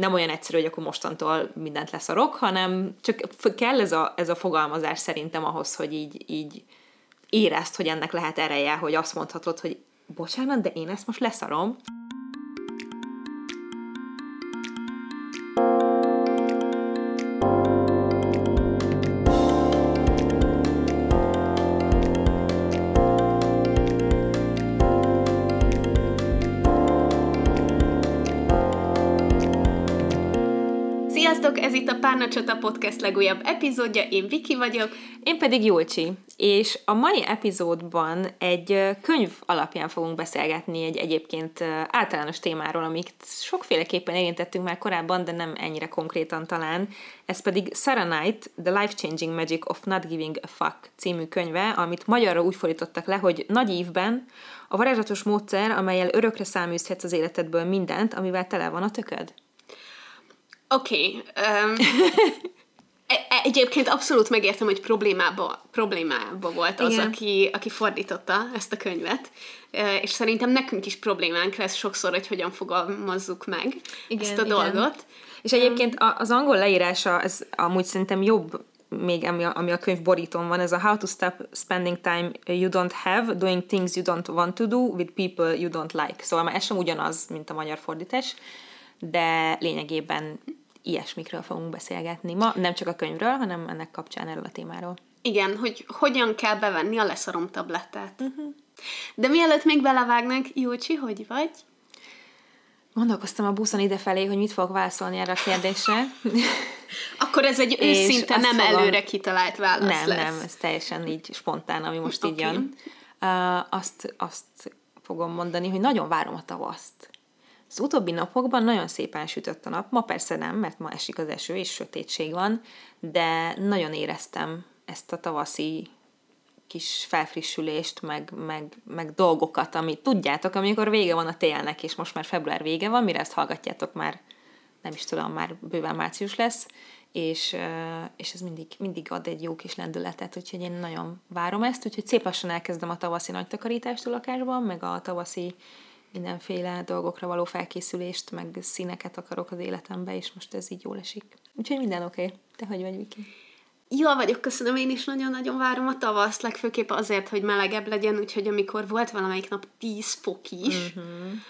nem olyan egyszerű, hogy akkor mostantól mindent leszarok, hanem csak kell ez a, ez a fogalmazás szerintem ahhoz, hogy így, így érezd, hogy ennek lehet ereje, hogy azt mondhatod, hogy bocsánat, de én ezt most leszarom. Itt a Párnacsata Podcast legújabb epizódja, én Viki vagyok. Én pedig Julcsi, és a mai epizódban egy könyv alapján fogunk beszélgetni egy egyébként általános témáról, amit sokféleképpen érintettünk már korábban, de nem ennyire konkrétan talán. Ez pedig Sarah Knight, The Life-Changing Magic of Not Giving a Fuck című könyve, amit magyarra úgy fordítottak le, hogy nagy ívben a varázslatos módszer, amelyel örökre száműzhetsz az életedből mindent, amivel tele van a tököd. Oké. Okay, um, e- egyébként abszolút megértem, hogy problémába, problémába volt az, aki, aki fordította ezt a könyvet, és szerintem nekünk is problémánk lesz sokszor, hogy hogyan fogalmazzuk meg igen, ezt a igen. dolgot. És egyébként az angol leírása, ez amúgy szerintem jobb még ami a, ami a könyv borítón van, ez a How to Stop Spending Time You Don't Have, Doing Things You Don't Want to Do with People You Don't Like. Szóval már ez sem ugyanaz, mint a magyar fordítás, de lényegében ilyesmikről fogunk beszélgetni ma, nem csak a könyvről, hanem ennek kapcsán erről a témáról. Igen, hogy hogyan kell bevenni a leszarom tablettát. Uh-huh. De mielőtt még belevágnak, Jócsi, hogy vagy? Gondolkoztam a buszon idefelé, hogy mit fogok válaszolni erre a kérdésre. Akkor ez egy őszinte, nem fogom... előre kitalált válasz Nem, lesz. nem, ez teljesen így spontán, ami most okay. így jön. Uh, azt, azt fogom mondani, hogy nagyon várom a tavaszt. Az utóbbi napokban nagyon szépen sütött a nap, ma persze nem, mert ma esik az eső és sötétség van, de nagyon éreztem ezt a tavaszi kis felfrissülést, meg, meg, meg dolgokat, amit tudjátok, amikor vége van a télnek, és most már február vége van, mire ezt hallgatjátok már, nem is tudom, már bőven március lesz, és, és ez mindig, mindig ad egy jó kis lendületet, úgyhogy én nagyon várom ezt, úgyhogy szép lassan elkezdem a tavaszi nagy takarítást a lakásban, meg a tavaszi mindenféle dolgokra való felkészülést, meg színeket akarok az életembe, és most ez így jól esik. Úgyhogy minden oké. Okay. Te hogy vagy, Viki? Jól vagyok, köszönöm, én is nagyon-nagyon várom a tavaszt, legfőképp azért, hogy melegebb legyen, úgyhogy amikor volt valamelyik nap 10 fok is, uh-huh.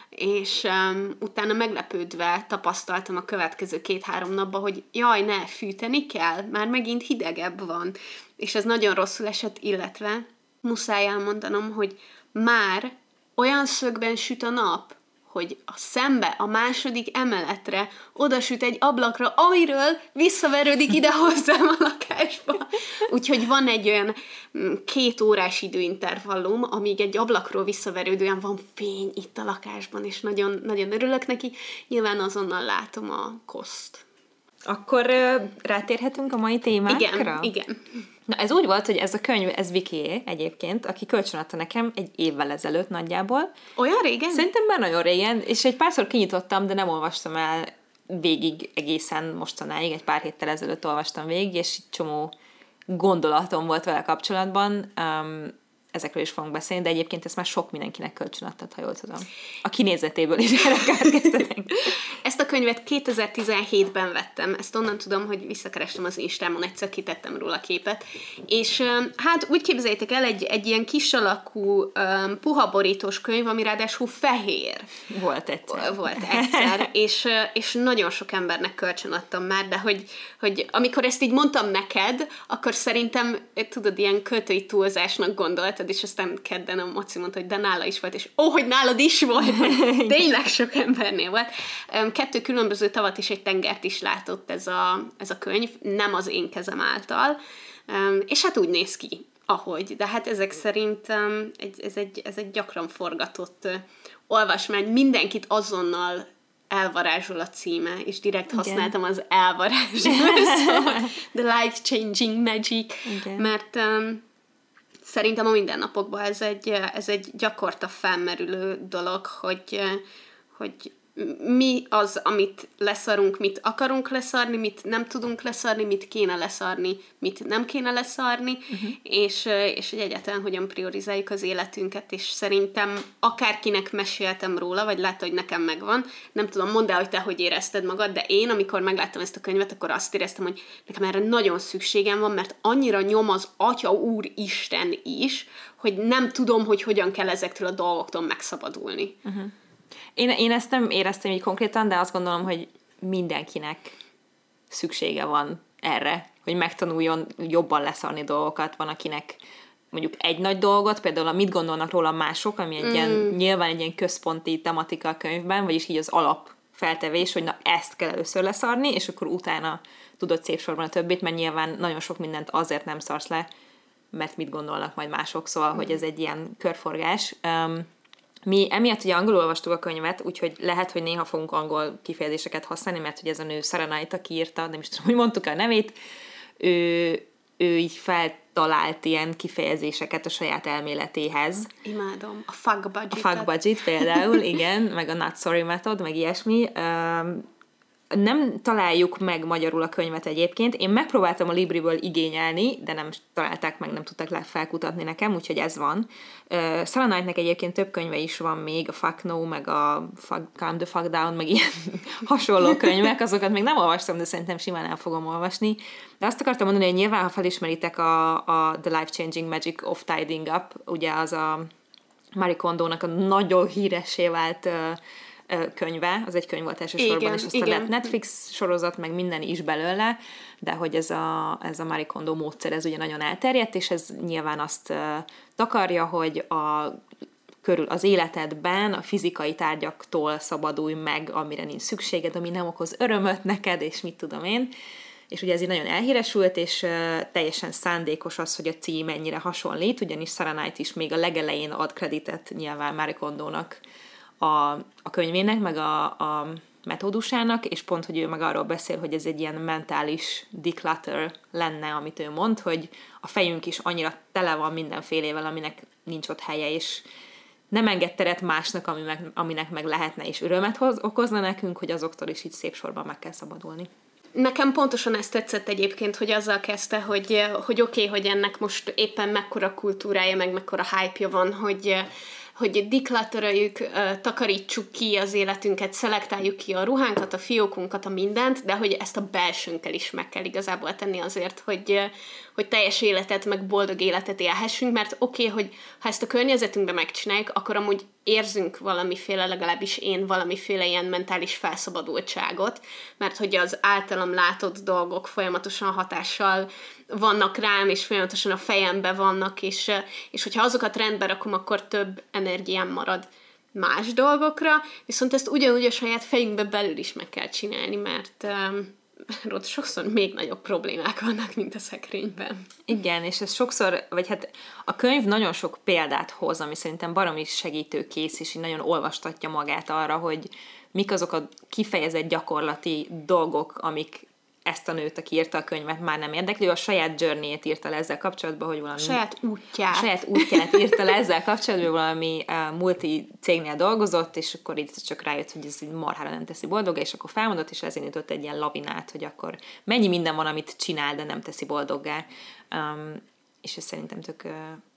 és um, utána meglepődve tapasztaltam a következő két-három napban, hogy jaj, ne, fűteni kell, már megint hidegebb van, és ez nagyon rosszul esett, illetve muszáj elmondanom, hogy már olyan szögben süt a nap, hogy a szembe, a második emeletre oda süt egy ablakra, amiről visszaverődik ide hozzám a lakásba. Úgyhogy van egy olyan mm, két órás időintervallum, amíg egy ablakról visszaverődően van fény itt a lakásban, és nagyon, nagyon örülök neki. Nyilván azonnal látom a koszt. Akkor rátérhetünk a mai témákra? Igen, igen. Na ez úgy volt, hogy ez a könyv, ez Vikié egyébként, aki kölcsönadta nekem egy évvel ezelőtt nagyjából. Olyan régen? Szerintem már nagyon régen, és egy párszor kinyitottam, de nem olvastam el végig egészen mostanáig, egy pár héttel ezelőtt olvastam végig, és csomó gondolatom volt vele kapcsolatban. Um, ezekről is fogunk beszélni, de egyébként ezt már sok mindenkinek kölcsönadtad, ha jól tudom. A kinézetéből is erre Ezt a könyvet 2017-ben vettem, ezt onnan tudom, hogy visszakerestem az Instámon, egyszer kitettem róla képet, és hát úgy képzeljétek el, egy, egy ilyen kis alakú, um, puha borítós könyv, ami ráadásul fehér. Volt egyszer. Volt egyszer, és, és nagyon sok embernek kölcsönadtam már, de hogy, hogy amikor ezt így mondtam neked, akkor szerintem, tudod, ilyen költői túlzásnak gondolt, érted, és aztán kedden a Maci mondta, hogy de nála is volt, és ó, oh, hogy nálad is volt, tényleg sok embernél volt. Kettő különböző tavat és egy tengert is látott ez a, ez a könyv, nem az én kezem által, és hát úgy néz ki, ahogy. De hát ezek szerint ez egy, ez egy gyakran forgatott olvasmány, mindenkit azonnal elvarázsol a címe, és direkt Igen. használtam az elvarázsol, szóval the life-changing magic, Igen. mert um, szerintem a mindennapokban ez egy, ez egy gyakorta felmerülő dolog, hogy, hogy mi az, amit leszarunk, mit akarunk leszarni, mit nem tudunk leszarni, mit kéne leszarni, mit nem kéne leszarni, uh-huh. és, és hogy egyáltalán hogyan priorizáljuk az életünket, és szerintem akárkinek meséltem róla, vagy látta, hogy nekem megvan, nem tudom, mondd el, hogy te hogy érezted magad, de én, amikor megláttam ezt a könyvet, akkor azt éreztem, hogy nekem erre nagyon szükségem van, mert annyira nyom az Atya Úr Isten is, hogy nem tudom, hogy hogyan kell ezektől a dolgoktól megszabadulni. Uh-huh. Én, én ezt nem éreztem így konkrétan, de azt gondolom, hogy mindenkinek szüksége van erre, hogy megtanuljon jobban leszarni dolgokat. Van, akinek mondjuk egy nagy dolgot, például a mit gondolnak róla mások, ami egy mm. ilyen, nyilván egy ilyen központi tematika a könyvben, vagyis így az alap feltevés, hogy na ezt kell először leszarni, és akkor utána tudod szép sorban a többit, mert nyilván nagyon sok mindent azért nem szarsz le, mert mit gondolnak majd mások, szóval, mm. hogy ez egy ilyen körforgás. Um, mi emiatt ugye angolul olvastuk a könyvet, úgyhogy lehet, hogy néha fogunk angol kifejezéseket használni, mert hogy ez a nő Saranaita aki írta, nem is tudom, hogy mondtuk a nevét, ő, ő így feltalált ilyen kifejezéseket a saját elméletéhez. Imádom. A fuck budget. A fuck budget például, igen, meg a not sorry method, meg ilyesmi. Um, nem találjuk meg magyarul a könyvet egyébként. Én megpróbáltam a Libriből igényelni, de nem találták meg, nem tudtak le felkutatni nekem, úgyhogy ez van. Uh, Salanite-nek egyébként több könyve is van még, a Fuck No, meg a fuck, Calm the Fuck Down, meg ilyen hasonló könyvek, azokat még nem olvastam, de szerintem simán el fogom olvasni. De azt akartam mondani, hogy nyilván, ha felismeritek a, a The Life Changing Magic of Tidying Up, ugye az a Marie Kondo-nak a nagyon híressé vált uh, könyve, az egy könyv volt elsősorban, igen, és aztán igen. lett Netflix sorozat, meg minden is belőle, de hogy ez a, ez a Marie Kondo módszer, ez ugye nagyon elterjedt, és ez nyilván azt takarja, hogy a körül az életedben a fizikai tárgyaktól szabadulj meg, amire nincs szükséged, ami nem okoz örömöt neked, és mit tudom én. És ugye ez így nagyon elhíresült, és uh, teljesen szándékos az, hogy a cím ennyire hasonlít, ugyanis Sarah is még a legelején ad kreditet nyilván Marie Kondónak a, a könyvének, meg a, a metódusának, és pont, hogy ő meg arról beszél, hogy ez egy ilyen mentális declutter lenne, amit ő mond, hogy a fejünk is annyira tele van mindenfélével, aminek nincs ott helye, és nem enged teret másnak, ami meg, aminek meg lehetne és örömet hoz, okozna nekünk, hogy azoktól is így szép sorban meg kell szabadulni. Nekem pontosan ezt tetszett egyébként, hogy azzal kezdte, hogy, hogy oké, okay, hogy ennek most éppen mekkora kultúrája, meg mekkora hype-ja van, hogy hogy diklatöröljük, takarítsuk ki az életünket, szelektáljuk ki a ruhánkat, a fiókunkat, a mindent, de hogy ezt a belsőnkkel is meg kell igazából tenni azért, hogy, hogy teljes életet, meg boldog életet élhessünk, mert oké, okay, hogy ha ezt a környezetünkben megcsináljuk, akkor amúgy érzünk valamiféle, legalábbis én valamiféle ilyen mentális felszabadultságot, mert hogy az általam látott dolgok folyamatosan hatással vannak rám, és folyamatosan a fejembe vannak, és, és hogyha azokat rendbe rakom, akkor több energiám marad más dolgokra, viszont ezt ugyanúgy a saját fejünkbe belül is meg kell csinálni, mert um, ott sokszor még nagyobb problémák vannak, mint a szekrényben. Igen, és ez sokszor, vagy hát a könyv nagyon sok példát hoz, ami szerintem baromi segítőkész, és így nagyon olvastatja magát arra, hogy mik azok a kifejezett gyakorlati dolgok, amik ezt a nőt, aki írta a könyvet, már nem érdekli, ő a saját journey írta le ezzel kapcsolatban, hogy valami... Saját útját. Saját útját írta le ezzel kapcsolatban, valami uh, multi cégnél dolgozott, és akkor így csak rájött, hogy ez így marhára nem teszi boldog, és akkor felmondott, és ezért nyitott egy ilyen lavinát, hogy akkor mennyi minden van, amit csinál, de nem teszi boldoggá. Um, és ez szerintem tök uh,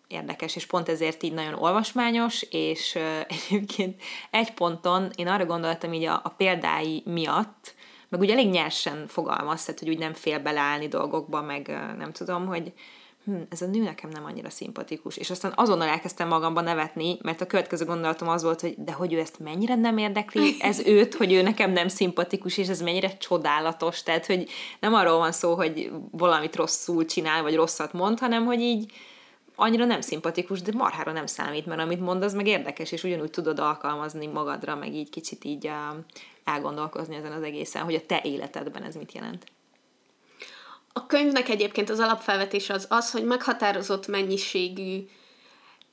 érdekes, és pont ezért így nagyon olvasmányos, és uh, egyébként egy ponton én arra gondoltam így a, a példái miatt, meg úgy elég nyersen fogalmaz, tehát hogy úgy nem fél beleállni dolgokba, meg nem tudom, hogy hm, ez a nő nekem nem annyira szimpatikus. És aztán azonnal elkezdtem magamban nevetni, mert a következő gondolatom az volt, hogy de hogy ő ezt mennyire nem érdekli, ez őt, hogy ő nekem nem szimpatikus, és ez mennyire csodálatos. Tehát, hogy nem arról van szó, hogy valamit rosszul csinál, vagy rosszat mond, hanem hogy így annyira nem szimpatikus, de marhára nem számít, mert amit mond, az meg érdekes, és ugyanúgy tudod alkalmazni magadra, meg így kicsit így elgondolkozni ezen az egészen, hogy a te életedben ez mit jelent. A könyvnek egyébként az alapfelvetése az az, hogy meghatározott mennyiségű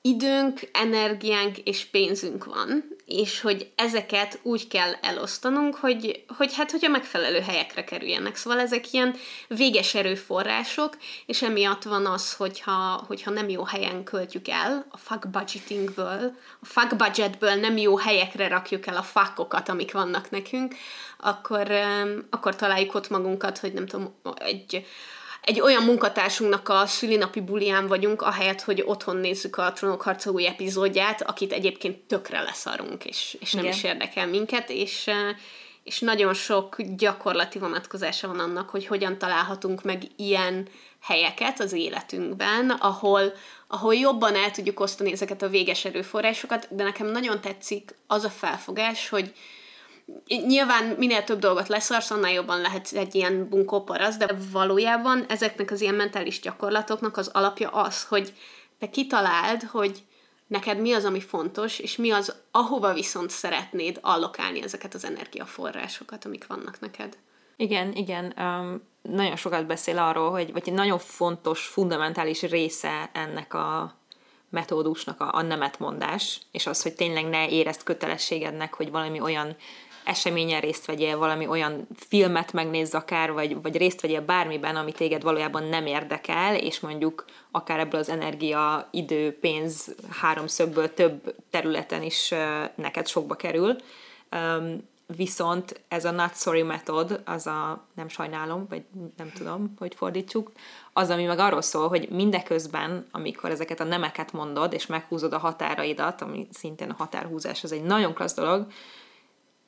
időnk, energiánk és pénzünk van, és hogy ezeket úgy kell elosztanunk, hogy, hogy hát, hogy a megfelelő helyekre kerüljenek. Szóval ezek ilyen véges erőforrások, és emiatt van az, hogyha, hogyha nem jó helyen költjük el, a fuck budgetingből, a fuck budgetből nem jó helyekre rakjuk el a fuckokat, amik vannak nekünk, akkor, akkor találjuk ott magunkat, hogy nem tudom, egy egy olyan munkatársunknak a szülinapi bulián vagyunk, ahelyett, hogy otthon nézzük a Trónok harca új epizódját, akit egyébként tökre leszarunk, és, és nem Igen. is érdekel minket, és, és nagyon sok gyakorlati vonatkozása van annak, hogy hogyan találhatunk meg ilyen helyeket az életünkben, ahol, ahol jobban el tudjuk osztani ezeket a véges erőforrásokat, de nekem nagyon tetszik az a felfogás, hogy, Nyilván minél több dolgot leszarsz, annál jobban lehet egy ilyen bunkó parasz, de valójában ezeknek az ilyen mentális gyakorlatoknak az alapja az, hogy te kitaláld, hogy neked mi az, ami fontos, és mi az, ahova viszont szeretnéd allokálni ezeket az energiaforrásokat, amik vannak neked. Igen, igen. Um, nagyon sokat beszél arról, hogy, vagy egy nagyon fontos, fundamentális része ennek a metódusnak a, a nemetmondás, és az, hogy tényleg ne érezd kötelességednek, hogy valami olyan eseményen részt vegyél, valami olyan filmet megnézz akár, vagy, vagy részt vegyél bármiben, ami téged valójában nem érdekel, és mondjuk akár ebből az energia, idő, pénz háromszögből több területen is neked sokba kerül. Viszont ez a not sorry method, az a nem sajnálom, vagy nem tudom, hogy fordítsuk, az, ami meg arról szól, hogy mindeközben, amikor ezeket a nemeket mondod, és meghúzod a határaidat, ami szintén a határhúzás, az egy nagyon klassz dolog,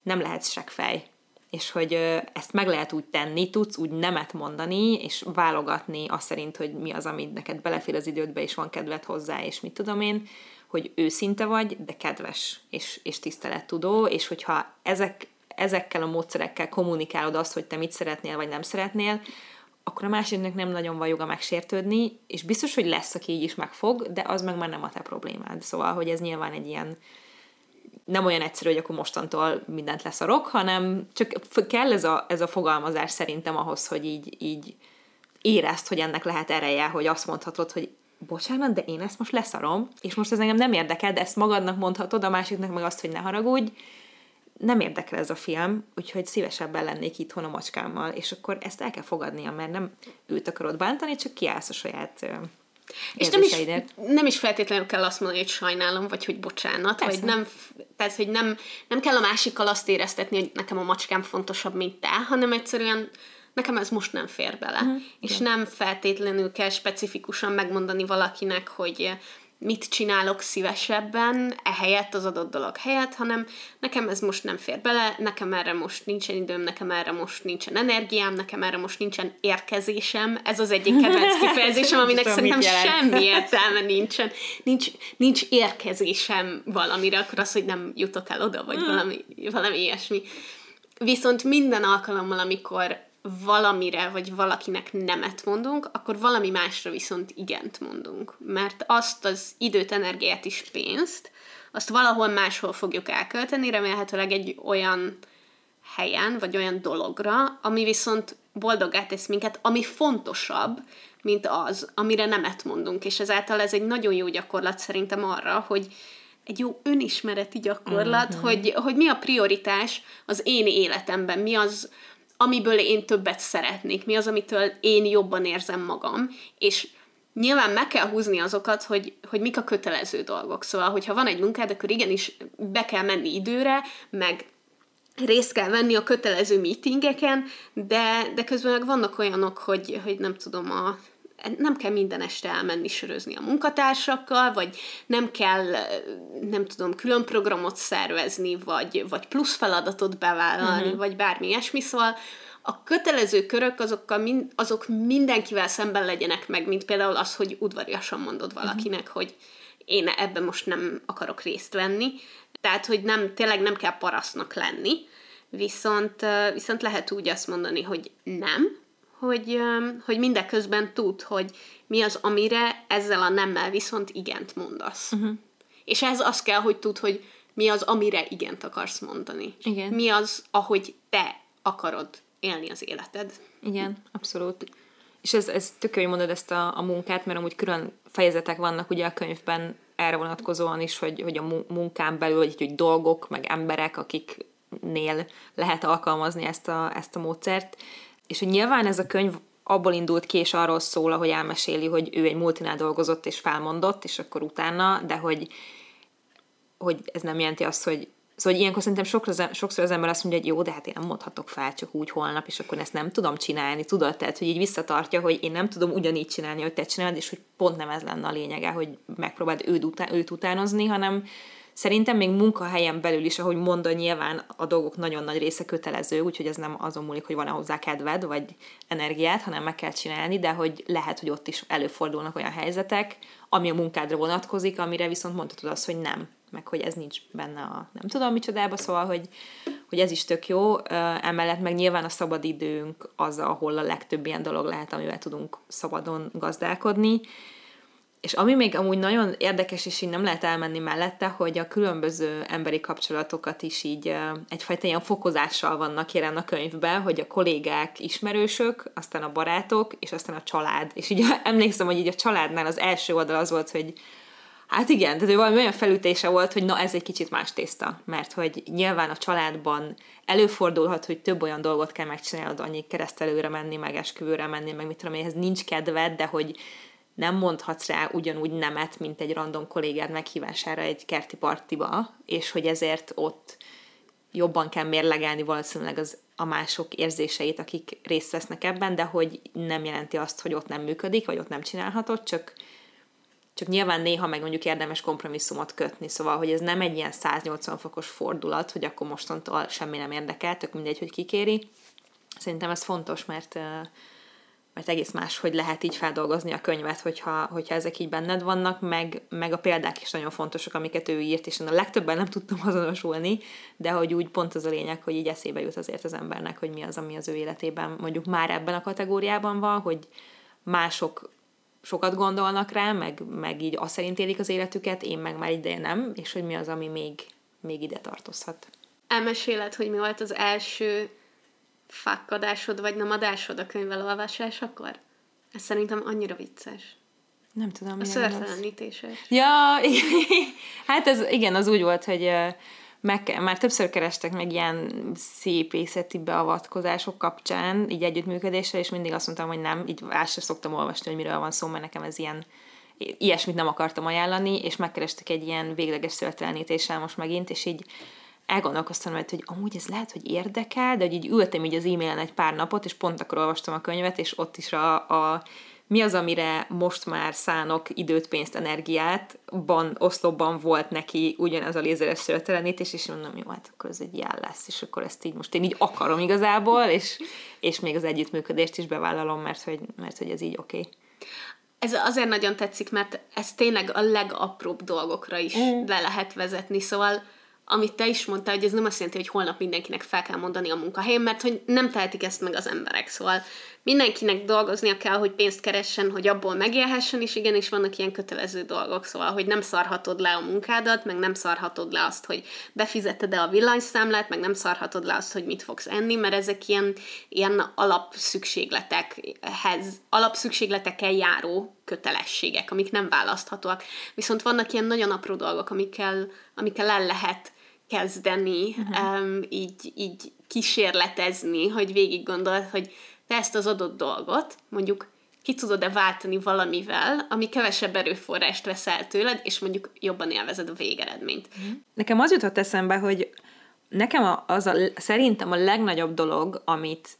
nem lehetsz seggfej. És hogy ezt meg lehet úgy tenni, tudsz úgy nemet mondani, és válogatni azt szerint, hogy mi az, amit neked belefér az idődbe, és van kedved hozzá, és mit tudom én, hogy őszinte vagy, de kedves, és, és tisztelettudó, és hogyha ezek, ezekkel a módszerekkel kommunikálod azt, hogy te mit szeretnél, vagy nem szeretnél, akkor a másiknak nem nagyon van joga megsértődni, és biztos, hogy lesz, aki így is megfog, de az meg már nem a te problémád. Szóval, hogy ez nyilván egy ilyen nem olyan egyszerű, hogy akkor mostantól mindent leszarok, hanem csak kell ez a, ez a fogalmazás szerintem ahhoz, hogy így, így érezd, hogy ennek lehet ereje, hogy azt mondhatod, hogy bocsánat, de én ezt most leszarom, és most ez engem nem érdekel, de ezt magadnak mondhatod, a másiknak meg azt, hogy ne haragudj, nem érdekel ez a film, úgyhogy szívesebben lennék itthon a macskámmal, és akkor ezt el kell fogadnia, mert nem őt akarod bántani, csak kiállsz a saját és nem is, nem is feltétlenül kell azt mondani, hogy sajnálom, vagy hogy bocsánat, Persze. vagy nem, tehát, hogy nem, nem kell a másikkal azt éreztetni, hogy nekem a macskám fontosabb, mint te, hanem egyszerűen nekem ez most nem fér bele. Uh-huh. És Igen. nem feltétlenül kell specifikusan megmondani valakinek, hogy mit csinálok szívesebben, ehelyett az adott dolog helyett, hanem nekem ez most nem fér bele, nekem erre most nincsen időm, nekem erre most nincsen energiám, nekem erre most nincsen érkezésem. Ez az egyik kedvenc kifejezésem, aminek szerintem semmi értelme nincsen. Nincs, nincs érkezésem valamire, akkor az, hogy nem jutok el oda, vagy hmm. valami, valami ilyesmi. Viszont minden alkalommal, amikor valamire, vagy valakinek nemet mondunk, akkor valami másra viszont igent mondunk. Mert azt az időt, energiát és pénzt, azt valahol máshol fogjuk elkölteni, remélhetőleg egy olyan helyen, vagy olyan dologra, ami viszont boldoggá tesz minket, ami fontosabb, mint az, amire nemet mondunk. És ezáltal ez egy nagyon jó gyakorlat szerintem arra, hogy egy jó önismereti gyakorlat, mm-hmm. hogy, hogy mi a prioritás az én életemben, mi az, amiből én többet szeretnék, mi az, amitől én jobban érzem magam, és nyilván meg kell húzni azokat, hogy, hogy mik a kötelező dolgok. Szóval, hogyha van egy munkád, akkor igenis be kell menni időre, meg részt kell venni a kötelező meetingeken, de, de közben meg vannak olyanok, hogy, hogy nem tudom, a, nem kell minden este elmenni sörözni a munkatársakkal, vagy nem kell, nem tudom, külön programot szervezni, vagy, vagy plusz feladatot bevállalni, uh-huh. vagy bármi ilyesmi, szóval a kötelező körök azokkal mind, azok mindenkivel szemben legyenek meg, mint például az, hogy udvariasan mondod valakinek, uh-huh. hogy én ebben most nem akarok részt venni, tehát, hogy nem, tényleg nem kell parasznak lenni, viszont, viszont lehet úgy azt mondani, hogy nem, hogy, hogy mindeközben tud, hogy mi az, amire ezzel a nemmel viszont igent mondasz. Uh-huh. És ez az kell, hogy tud, hogy mi az, amire igent akarsz mondani. Igen. Mi az, ahogy te akarod élni az életed. Igen, abszolút. És ez, ez tök jó, hogy mondod ezt a, a munkát, mert amúgy külön fejezetek vannak ugye a könyvben erre vonatkozóan is, hogy, hogy a munkán belül, hogy, hogy dolgok, meg emberek, akiknél lehet alkalmazni ezt a, ezt a módszert. És hogy nyilván ez a könyv abból indult ki, és arról szól, hogy elmeséli, hogy ő egy multinál dolgozott és felmondott, és akkor utána, de hogy, hogy ez nem jelenti azt, hogy Szóval ilyenkor szerintem sokszor, sokszor az ember azt mondja, hogy jó, de hát én nem mondhatok fel csak úgy holnap, és akkor ezt nem tudom csinálni, tudod? Tehát, hogy így visszatartja, hogy én nem tudom ugyanígy csinálni, hogy te csinálod, és hogy pont nem ez lenne a lényege, hogy megpróbáld őt, utá- őt utánozni, hanem Szerintem még munkahelyen belül is, ahogy mondod, nyilván a dolgok nagyon nagy része kötelező, úgyhogy ez nem azon múlik, hogy van-e hozzá kedved, vagy energiát, hanem meg kell csinálni, de hogy lehet, hogy ott is előfordulnak olyan helyzetek, ami a munkádra vonatkozik, amire viszont mondhatod azt, hogy nem, meg hogy ez nincs benne a nem tudom micsodába, szóval, hogy, hogy ez is tök jó. Emellett meg nyilván a szabadidőnk az, ahol a legtöbb ilyen dolog lehet, amivel tudunk szabadon gazdálkodni, és ami még amúgy nagyon érdekes, és így nem lehet elmenni mellette, hogy a különböző emberi kapcsolatokat is így egyfajta ilyen fokozással vannak jelen a könyvben, hogy a kollégák, ismerősök, aztán a barátok, és aztán a család. És így emlékszem, hogy így a családnál az első oldal az volt, hogy Hát igen, tehát valami olyan felütése volt, hogy na ez egy kicsit más tészta, mert hogy nyilván a családban előfordulhat, hogy több olyan dolgot kell megcsinálnod, annyi keresztelőre menni, meg esküvőre menni, meg mit tudom, ehhez nincs kedved, de hogy nem mondhatsz rá ugyanúgy nemet, mint egy random kollégád meghívására egy kerti partiba, és hogy ezért ott jobban kell mérlegelni valószínűleg az, a mások érzéseit, akik részt vesznek ebben, de hogy nem jelenti azt, hogy ott nem működik, vagy ott nem csinálhatod, csak, csak nyilván néha meg mondjuk érdemes kompromisszumot kötni, szóval, hogy ez nem egy ilyen 180 fokos fordulat, hogy akkor mostantól semmi nem érdekel, tök mindegy, hogy kikéri. Szerintem ez fontos, mert mert egész más, hogy lehet így feldolgozni a könyvet, hogyha, hogyha ezek így benned vannak, meg, meg a példák is nagyon fontosak, amiket ő írt, és én a legtöbben nem tudtam azonosulni, de hogy úgy pont az a lényeg, hogy így eszébe jut azért az embernek, hogy mi az, ami az ő életében mondjuk már ebben a kategóriában van, hogy mások sokat gondolnak rá, meg, meg így azt szerint élik az életüket, én meg már ide nem, és hogy mi az, ami még, még ide tartozhat. Elmeséled, hogy mi volt az első fakkadásod, vagy nem adásod a könyvelolvasásakor? Ez szerintem annyira vicces. Nem tudom, A szörtelenítéses. Ja, hát ez igen, az úgy volt, hogy meg, már többször kerestek meg ilyen szépészeti beavatkozások kapcsán, így együttműködésre, és mindig azt mondtam, hogy nem, így át sem szoktam olvasni, hogy miről van szó, mert nekem ez ilyen ilyesmit nem akartam ajánlani, és megkerestek egy ilyen végleges szörtelenítéssel most megint, és így elgondolkoztam mert hogy amúgy ez lehet, hogy érdekel, de hogy így ültem így az e-mailen egy pár napot, és pont akkor olvastam a könyvet, és ott is a, a mi az, amire most már szánok időt, pénzt, energiát, ban, oszlopban volt neki ugyanez a lézeres szőrtelenítés, és mondom, jó, hát akkor ez egy jel lesz, és akkor ezt így most én így akarom igazából, és, és még az együttműködést is bevállalom, mert hogy, mert hogy ez így oké. Okay. Ez azért nagyon tetszik, mert ez tényleg a legapróbb dolgokra is mm. le lehet vezetni, szóval amit te is mondtál, hogy ez nem azt jelenti, hogy holnap mindenkinek fel kell mondani a munkahelyen, mert hogy nem tehetik ezt meg az emberek. Szóval mindenkinek dolgoznia kell, hogy pénzt keressen, hogy abból megélhessen, és igenis vannak ilyen kötelező dolgok, szóval, hogy nem szarhatod le a munkádat, meg nem szarhatod le azt, hogy befizeted-e a villanyszámlát, meg nem szarhatod le azt, hogy mit fogsz enni, mert ezek ilyen, ilyen alapszükségletekhez, alapszükségletekkel járó kötelességek, amik nem választhatóak. Viszont vannak ilyen nagyon apró dolgok, amikkel, amikkel el lehet kezdeni, uh-huh. um, így, így kísérletezni, hogy végig gondolod, hogy te ezt az adott dolgot, mondjuk ki tudod-e váltani valamivel, ami kevesebb erőforrást vesz el tőled, és mondjuk jobban élvezed a végeredményt. Uh-huh. Nekem az jutott eszembe, hogy nekem az a, szerintem a legnagyobb dolog, amit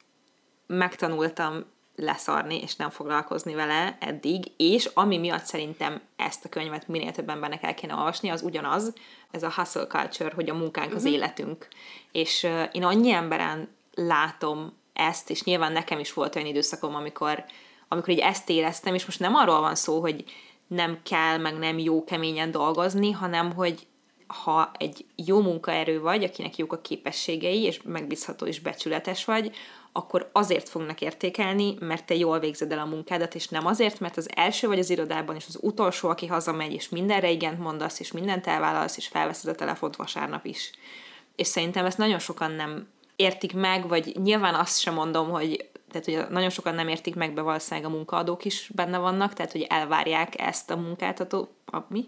megtanultam leszarni, és nem foglalkozni vele eddig, és ami miatt szerintem ezt a könyvet minél több embernek el kéne olvasni, az ugyanaz, ez a hustle culture, hogy a munkánk az uh-huh. életünk. És én annyi emberen látom ezt, és nyilván nekem is volt olyan időszakom, amikor, amikor így ezt éreztem, és most nem arról van szó, hogy nem kell, meg nem jó keményen dolgozni, hanem hogy ha egy jó munkaerő vagy, akinek jók a képességei, és megbízható és becsületes vagy, akkor azért fognak értékelni, mert te jól végzed el a munkádat, és nem azért, mert az első vagy az irodában, és az utolsó, aki hazamegy, és mindenre igent mondasz, és mindent elvállalsz, és felveszed a telefont vasárnap is. És szerintem ezt nagyon sokan nem értik meg, vagy nyilván azt sem mondom, hogy tehát hogy nagyon sokan nem értik meg, be valószínűleg a munkaadók is benne vannak, tehát hogy elvárják ezt a munkáltató, a, mi?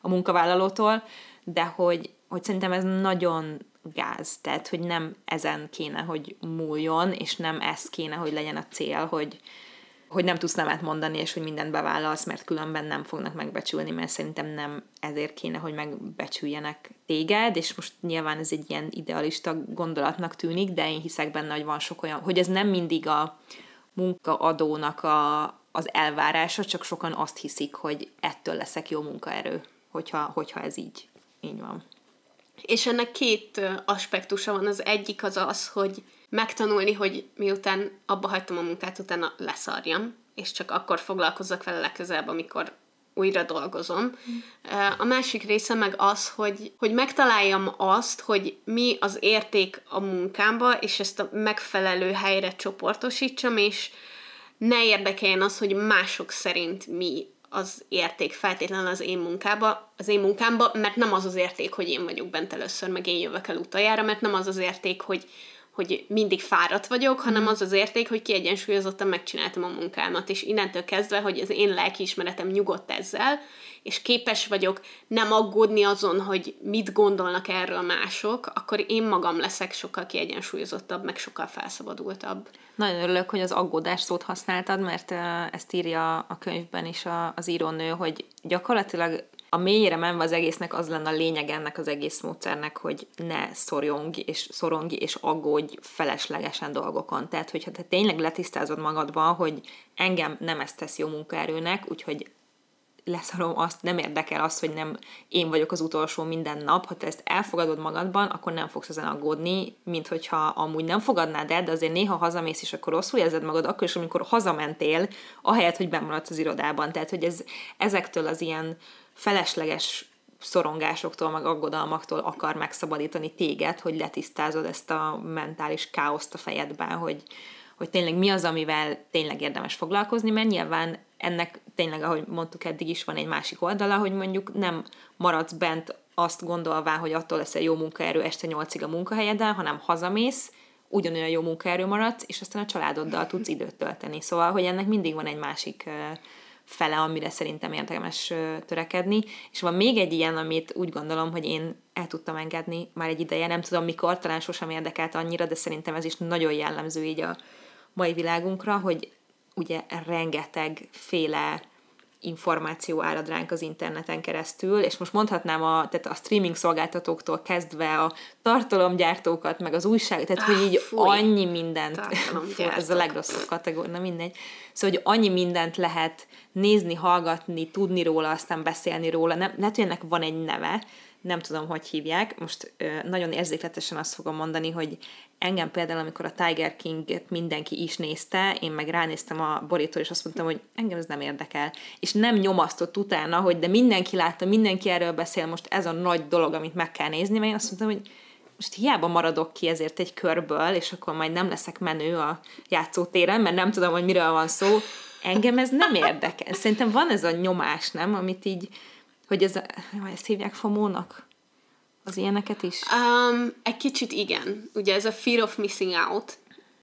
A munkavállalótól, de hogy, hogy szerintem ez nagyon gáz, tehát hogy nem ezen kéne, hogy múljon, és nem ez kéne, hogy legyen a cél, hogy, hogy nem tudsz nemet mondani, és hogy mindent bevállalsz, mert különben nem fognak megbecsülni, mert szerintem nem ezért kéne, hogy megbecsüljenek téged, és most nyilván ez egy ilyen idealista gondolatnak tűnik, de én hiszek benne, hogy van sok olyan, hogy ez nem mindig a munkaadónak a, az elvárása, csak sokan azt hiszik, hogy ettől leszek jó munkaerő, hogyha, hogyha ez így, így van. És ennek két aspektusa van. Az egyik az az, hogy megtanulni, hogy miután abba hagytam a munkát, utána leszarjam, és csak akkor foglalkozzak vele legközelebb, amikor újra dolgozom. A másik része meg az, hogy, hogy megtaláljam azt, hogy mi az érték a munkámba, és ezt a megfelelő helyre csoportosítsam, és ne érdekeljen az, hogy mások szerint mi az érték feltétlenül az én munkába, az én munkámba, mert nem az az érték, hogy én vagyok bent először, meg én jövök el utoljára, mert nem az az érték, hogy, hogy mindig fáradt vagyok, hanem mhm. az az érték, hogy kiegyensúlyozottan megcsináltam a munkámat, és innentől kezdve, hogy az én lelkiismeretem nyugodt ezzel, és képes vagyok nem aggódni azon, hogy mit gondolnak erről mások, akkor én magam leszek sokkal kiegyensúlyozottabb, meg sokkal felszabadultabb. Nagyon örülök, hogy az aggódás szót használtad, mert ezt írja a könyvben is az írónő, hogy gyakorlatilag a mélyére menve az egésznek az lenne a lényeg ennek az egész módszernek, hogy ne szorjong és szorongi és aggódj feleslegesen dolgokon. Tehát, hogyha te tényleg letisztázod magadban, hogy engem nem ezt tesz jó munkaerőnek, úgyhogy leszarom azt, nem érdekel az, hogy nem én vagyok az utolsó minden nap, ha te ezt elfogadod magadban, akkor nem fogsz ezen aggódni, mint hogyha amúgy nem fogadnád el, de azért néha hazamész, és akkor rosszul érzed magad, akkor is, amikor hazamentél, ahelyett, hogy bemaradsz az irodában. Tehát, hogy ez, ezektől az ilyen felesleges szorongásoktól, meg aggodalmaktól akar megszabadítani téged, hogy letisztázod ezt a mentális káoszt a fejedben, hogy, hogy tényleg mi az, amivel tényleg érdemes foglalkozni, mert nyilván ennek tényleg, ahogy mondtuk eddig is, van egy másik oldala, hogy mondjuk nem maradsz bent azt gondolvá, hogy attól lesz egy jó munkaerő este nyolcig a munkahelyeden, hanem hazamész, ugyanolyan jó munkaerő maradsz, és aztán a családoddal tudsz időt tölteni. Szóval, hogy ennek mindig van egy másik fele, amire szerintem érdemes törekedni. És van még egy ilyen, amit úgy gondolom, hogy én el tudtam engedni már egy ideje, nem tudom mikor, talán sosem érdekelt annyira, de szerintem ez is nagyon jellemző így a mai világunkra, hogy ugye rengeteg féle információ árad ránk az interneten keresztül, és most mondhatnám a, tehát a streaming szolgáltatóktól kezdve a tartalomgyártókat, meg az újság, tehát ah, hogy így fúj, annyi mindent, fú, ez a legrosszabb kategória, na mindegy, szóval hogy annyi mindent lehet nézni, hallgatni, tudni róla, aztán beszélni róla, nem, lehet, hogy ennek van egy neve, nem tudom, hogy hívják. Most nagyon érzékletesen azt fogom mondani, hogy engem például, amikor a Tiger King-et mindenki is nézte, én meg ránéztem a borítól, és azt mondtam, hogy engem ez nem érdekel. És nem nyomasztott utána, hogy de mindenki látta, mindenki erről beszél, most ez a nagy dolog, amit meg kell nézni, mert én azt mondtam, hogy most hiába maradok ki ezért egy körből, és akkor majd nem leszek menő a játszótéren, mert nem tudom, hogy miről van szó. Engem ez nem érdekel. Szerintem van ez a nyomás, nem? Amit így hogy ez, ezt hívják famónak? Az ilyeneket is? Um, egy kicsit igen. Ugye ez a fear of missing out.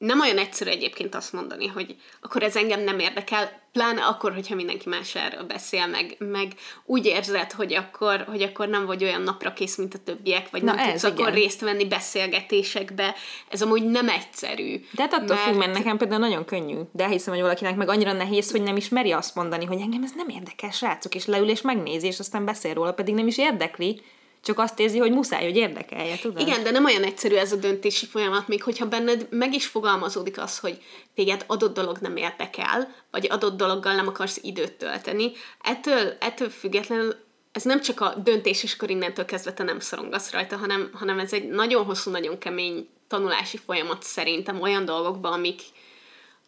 Nem olyan egyszerű egyébként azt mondani, hogy akkor ez engem nem érdekel, pláne akkor, hogyha mindenki más erről beszél, meg, meg úgy érzed, hogy akkor, hogy akkor nem vagy olyan napra kész, mint a többiek, vagy Na nem ez, tudsz igen. akkor részt venni beszélgetésekbe. Ez amúgy nem egyszerű. De hát attól mert... függ, mert nekem például nagyon könnyű. De hiszem, hogy valakinek meg annyira nehéz, hogy nem is meri azt mondani, hogy engem ez nem érdekel, srácok, és leül és megnézi, és aztán beszél róla, pedig nem is érdekli csak azt érzi, hogy muszáj, hogy érdekelje, tudod? Igen, de nem olyan egyszerű ez a döntési folyamat, még hogyha benned meg is fogalmazódik az, hogy téged adott dolog nem érdekel, vagy adott dologgal nem akarsz időt tölteni, ettől, ettől függetlenül ez nem csak a döntés, és akkor innentől kezdve te nem szorongasz rajta, hanem, hanem ez egy nagyon hosszú, nagyon kemény tanulási folyamat szerintem olyan dolgokban, amik,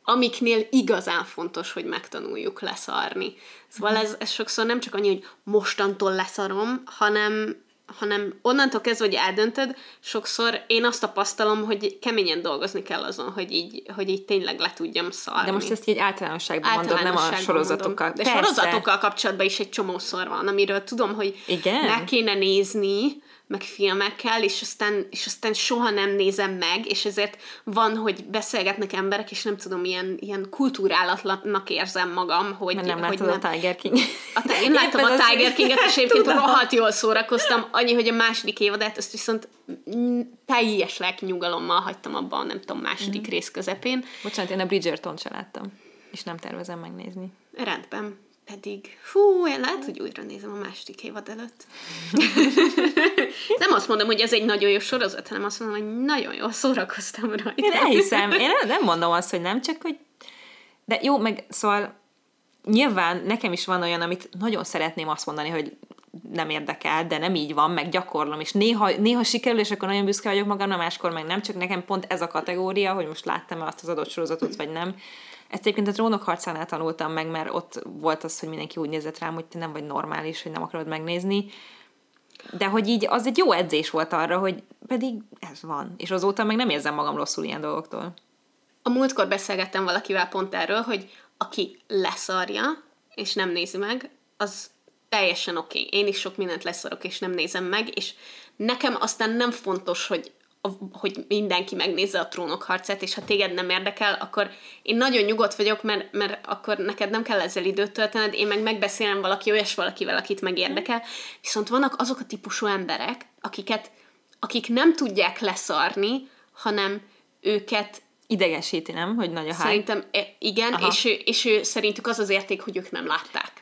amiknél igazán fontos, hogy megtanuljuk leszarni. Szóval ez, ez sokszor nem csak annyi, hogy mostantól leszarom, hanem, hanem onnantól kezdve, hogy eldöntöd, sokszor én azt tapasztalom, hogy keményen dolgozni kell azon, hogy így, hogy így tényleg le tudjam szarni. De most ezt így általánosságban, általánosságban mondod, nem a sorozatokkal. Mondom. De Persze. sorozatokkal kapcsolatban is egy csomószor van, amiről tudom, hogy Igen? meg kéne nézni, meg filmekkel, és aztán, és aztán soha nem nézem meg, és ezért van, hogy beszélgetnek emberek, és nem tudom, ilyen, ilyen kultúrálatlannak érzem magam, hogy... Mert nem hogy látod a Tiger King. A, én láttam a Tiger King-et, és egyébként rohadt jól szórakoztam, annyi, hogy a második évadát, azt viszont teljes lelkinyugalommal hagytam abban, nem tudom, második mm. rész közepén. Bocsánat, én a Bridgerton se láttam, és nem tervezem megnézni. Rendben. Pedig, hú, én lehet, hogy újra nézem a második évad előtt. nem azt mondom, hogy ez egy nagyon jó sorozat, hanem azt mondom, hogy nagyon jól szórakoztam rajta. Én elhiszem, én nem mondom azt, hogy nem, csak hogy de jó, meg szóval nyilván nekem is van olyan, amit nagyon szeretném azt mondani, hogy nem érdekel, de nem így van, meg gyakorlom, és néha, néha sikerül, és akkor nagyon büszke vagyok magamra, máskor meg nem, csak nekem pont ez a kategória, hogy most láttam-e azt az adott sorozatot, vagy nem. Ezt egyébként a trónok harcánál tanultam meg, mert ott volt az, hogy mindenki úgy nézett rám, hogy te nem vagy normális, hogy nem akarod megnézni. De hogy így az egy jó edzés volt arra, hogy pedig ez van. És azóta meg nem érzem magam rosszul ilyen dolgoktól. A múltkor beszélgettem valakivel pont erről, hogy aki leszarja, és nem nézi meg, az teljesen oké. Okay. Én is sok mindent leszarok, és nem nézem meg, és nekem aztán nem fontos, hogy hogy mindenki megnézze a trónok harcát, és ha téged nem érdekel, akkor én nagyon nyugodt vagyok, mert, mert akkor neked nem kell ezzel időt töltened, én meg megbeszélem valaki olyas valakivel, akit megérdekel. Viszont vannak azok a típusú emberek, akiket, akik nem tudják leszarni, hanem őket Idegesíti, nem? Hogy nagy a hány. Szerintem e, igen, és ő, és ő szerintük az az érték, hogy ők nem látták.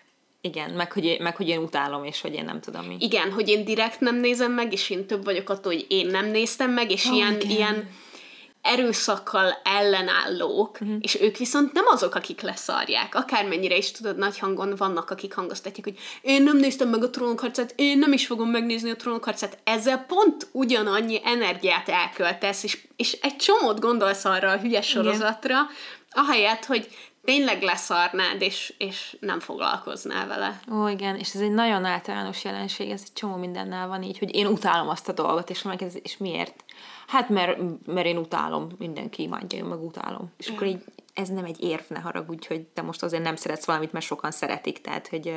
Igen, meg hogy, meg hogy én utálom, és hogy én nem tudom mi. Igen, hogy én direkt nem nézem meg, és én több vagyok attól, hogy én nem néztem meg, és oh, ilyen, ilyen erőszakkal ellenállók, uh-huh. és ők viszont nem azok, akik leszarják. Akármennyire is tudod, nagy hangon vannak, akik hangoztatják, hogy én nem néztem meg a trónokharcát, én nem is fogom megnézni a trónokharcát. Ezzel pont ugyanannyi energiát elköltesz, és, és egy csomót gondolsz arra a hülyes sorozatra, Igen. ahelyett, hogy tényleg leszarnád, és, és nem foglalkoznál vele. Ó, igen, és ez egy nagyon általános jelenség, ez egy csomó mindennel van így, hogy én utálom azt a dolgot, és, meg ez, és miért? Hát mert, mert én utálom, mindenki imádja, én meg utálom. És akkor így ez nem egy érv, ne haragudj, hogy te most azért nem szeretsz valamit, mert sokan szeretik, tehát, hogy...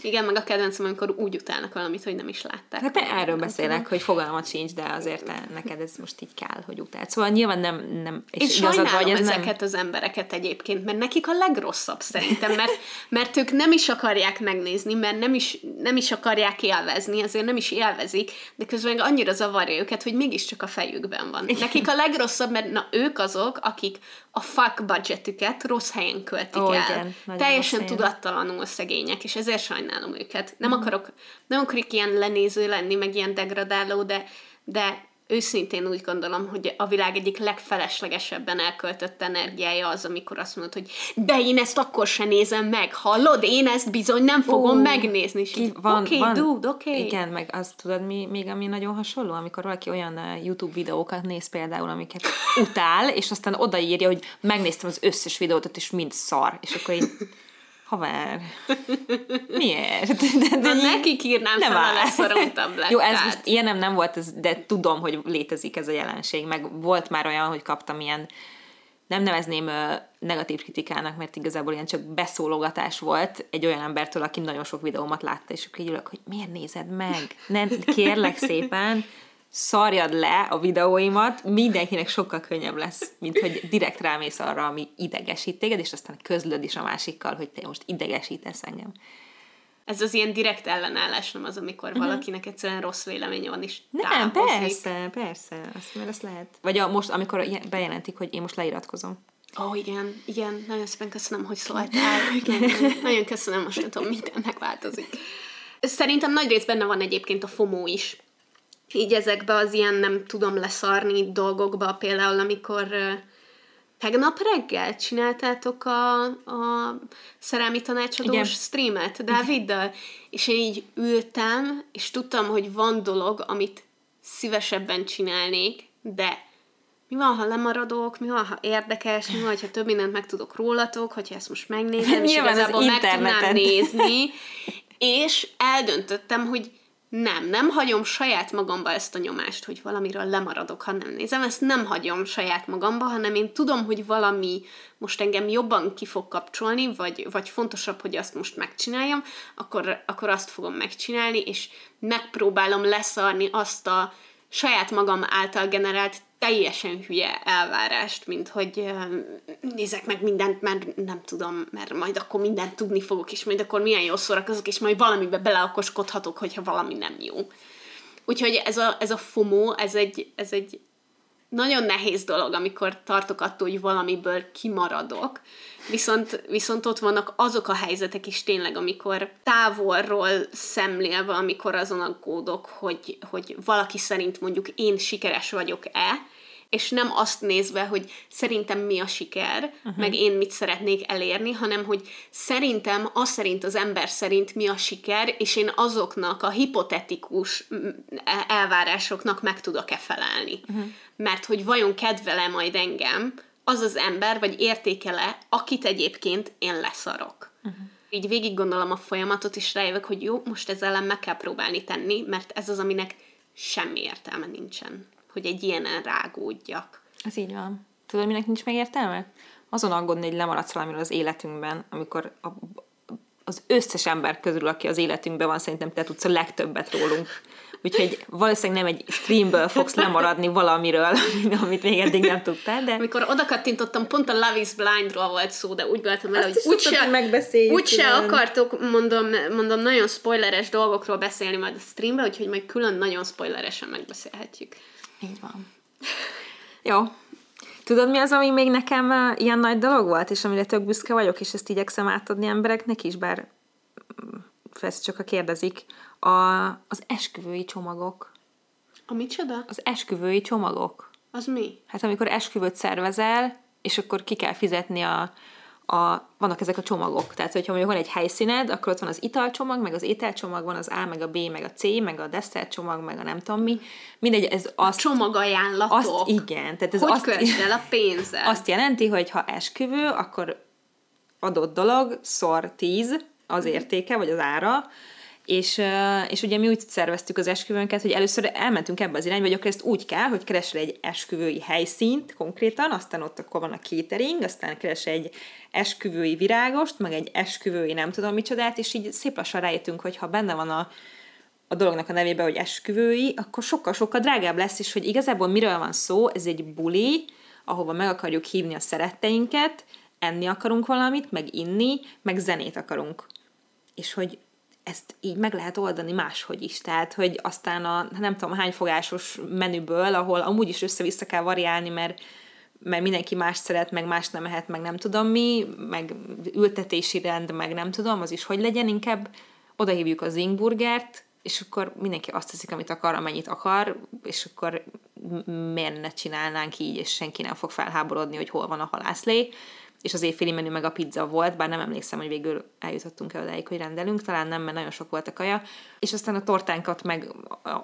Igen, meg a kedvencem, amikor úgy utálnak valamit, hogy nem is látták. Hát te erről beszélek, tudom. hogy fogalmat sincs, de azért te, neked ez most így kell, hogy utált. Szóval nyilván nem... nem és és sajnálom vagy, ez ezeket nem... az embereket egyébként, mert nekik a legrosszabb szerintem, mert, mert ők nem is akarják megnézni, mert nem is, nem is akarják élvezni, azért nem is élvezik, de közben annyira zavarja őket, hogy mégiscsak a fejükben van. Nekik a legrosszabb, mert na ők azok, akik a fuck budgetüket rossz helyen költik oh, el. Igen, Teljesen tudattalanul szegények, és ezért sajnálom őket. Nem mm. akarok, nem akarok ilyen lenéző lenni, meg ilyen degradáló, de, de őszintén úgy gondolom, hogy a világ egyik legfeleslegesebben elköltött energiája az, amikor azt mondod, hogy de én ezt akkor se nézem meg, hallod? Én ezt bizony nem fogom uh, megnézni. Oké, okay, van, dude, oké. Okay. Igen, meg azt tudod, mi, még ami nagyon hasonló, amikor valaki olyan uh, YouTube videókat néz például, amiket utál, és aztán odaírja, hogy megnéztem az összes videót, és mind szar. És akkor így Haver. Miért? De, de Na, nekik írnám nem fel a leszorom tablettát. Jó, ez most ilyenem nem volt, ez, de tudom, hogy létezik ez a jelenség. Meg volt már olyan, hogy kaptam ilyen nem nevezném negatív kritikának, mert igazából ilyen csak beszólogatás volt egy olyan embertől, aki nagyon sok videómat látta, és akkor így ülök, hogy miért nézed meg? Nem, kérlek szépen, szarjad le a videóimat, mindenkinek sokkal könnyebb lesz, mint hogy direkt rámész arra, ami idegesít téged, és aztán közlöd is a másikkal, hogy te most idegesítesz engem. Ez az ilyen direkt ellenállás, nem az, amikor uh-huh. valakinek egyszerűen rossz véleménye van, és Nem, távozik. persze, persze, azt, mert azt lehet. Vagy a, most, amikor bejelentik, hogy én most leiratkozom. Ó, oh, igen, igen, nagyon szépen köszönöm, hogy szóltál. igen, nagyon köszönöm, most nem tudom, minden megváltozik. Szerintem nagy rész benne van egyébként a FOMO is így ezekbe az ilyen nem tudom leszarni dolgokba, például amikor tegnap reggel csináltátok a, a szerelmi tanácsadós Igen. streamet Dáviddal, és én így ültem, és tudtam, hogy van dolog, amit szívesebben csinálnék, de mi van, ha lemaradok, mi van, ha érdekes, mi van, ha több mindent megtudok rólatok, hogyha ezt most megnézem, és igazából meg tudnám nézni, és eldöntöttem, hogy Nem, nem hagyom saját magamba ezt a nyomást, hogy valamiről lemaradok, ha nem nézem. Ezt nem hagyom saját magamba, hanem én tudom, hogy valami most engem jobban ki fog kapcsolni, vagy, vagy fontosabb, hogy azt most megcsináljam, akkor, akkor azt fogom megcsinálni, és megpróbálom leszarni azt a saját magam által generált teljesen hülye elvárást, mint hogy nézek meg mindent, mert nem tudom, mert majd akkor mindent tudni fogok, és majd akkor milyen jó szórakozok, és majd valamibe beleakoskodhatok, hogyha valami nem jó. Úgyhogy ez a, ez a FOMO, ez egy, ez egy nagyon nehéz dolog, amikor tartok attól, hogy valamiből kimaradok, viszont, viszont ott vannak azok a helyzetek is tényleg, amikor távolról szemlélve, amikor azon aggódok, hogy, hogy valaki szerint mondjuk én sikeres vagyok-e, és nem azt nézve, hogy szerintem mi a siker, uh-huh. meg én mit szeretnék elérni, hanem hogy szerintem, az szerint az ember szerint mi a siker, és én azoknak a hipotetikus e, elvárásoknak meg tudok-e felelni. Uh-huh. Mert hogy vajon kedvele majd engem az az ember, vagy értékele, akit egyébként én leszarok. Uh-huh. Így végig gondolom a folyamatot, és rájövök, hogy jó, most ezzel ellen meg kell próbálni tenni, mert ez az, aminek semmi értelme nincsen hogy egy ilyenen rágódjak. Ez így van. Tudod, minek nincs megértelme? Azon aggódni, hogy lemaradsz valamiről az életünkben, amikor a, az összes ember közül, aki az életünkben van, szerintem te tudsz a legtöbbet rólunk. Úgyhogy valószínűleg nem egy streamből fogsz lemaradni valamiről, amit még eddig nem tudtál, de... Amikor oda kattintottam, pont a Love is Blindról volt szó, de úgy voltam vele, hogy úgyse, úgyse akartok, mondom, mondom, nagyon spoileres dolgokról beszélni majd a streambe, úgyhogy majd külön nagyon spoileresen megbeszélhetjük. Így van. Jó. Tudod, mi az, ami még nekem uh, ilyen nagy dolog volt, és amire tök büszke vagyok, és ezt igyekszem átadni embereknek is, bár ezt csak a kérdezik, a, az esküvői csomagok. A micsoda? Az esküvői csomagok. Az mi? Hát amikor esküvőt szervezel, és akkor ki kell fizetni a, a, vannak ezek a csomagok. Tehát, hogyha mondjuk van egy helyszíned, akkor ott van az italcsomag, meg az ételcsomag, van az A, meg a B, meg a C, meg a desszertcsomag, meg a nem tudom mi. Mindegy, ez azt... A csomagajánlatok. Azt, igen. Tehát ez hogy azt, el a pénzzel? Azt jelenti, hogy ha esküvő, akkor adott dolog szor 10 az értéke, vagy az ára, és, és ugye mi úgy szerveztük az esküvőnket, hogy először elmentünk ebbe az irányba, hogy akkor ezt úgy kell, hogy keresel egy esküvői helyszínt konkrétan, aztán ott akkor van a catering, aztán keres egy esküvői virágost, meg egy esküvői nem tudom micsodát, és így szép lassan rájöttünk, hogy ha benne van a, a dolognak a nevébe, hogy esküvői, akkor sokkal-sokkal drágább lesz, és hogy igazából miről van szó, ez egy buli, ahova meg akarjuk hívni a szeretteinket, enni akarunk valamit, meg inni, meg zenét akarunk. És hogy ezt így meg lehet oldani máshogy is. Tehát, hogy aztán a nem tudom hány fogásos menüből, ahol amúgy is össze-vissza kell variálni, mert mert mindenki más szeret, meg más nem mehet, meg nem tudom mi, meg ültetési rend, meg nem tudom, az is hogy legyen, inkább odahívjuk az ingburgert, és akkor mindenki azt teszik, amit akar, amennyit akar, és akkor miért ne csinálnánk így, és senki nem fog felháborodni, hogy hol van a halászlé és az éjféli menü meg a pizza volt, bár nem emlékszem, hogy végül eljutottunk el odáig, hogy rendelünk, talán nem, mert nagyon sok volt a kaja, és aztán a tortánkat meg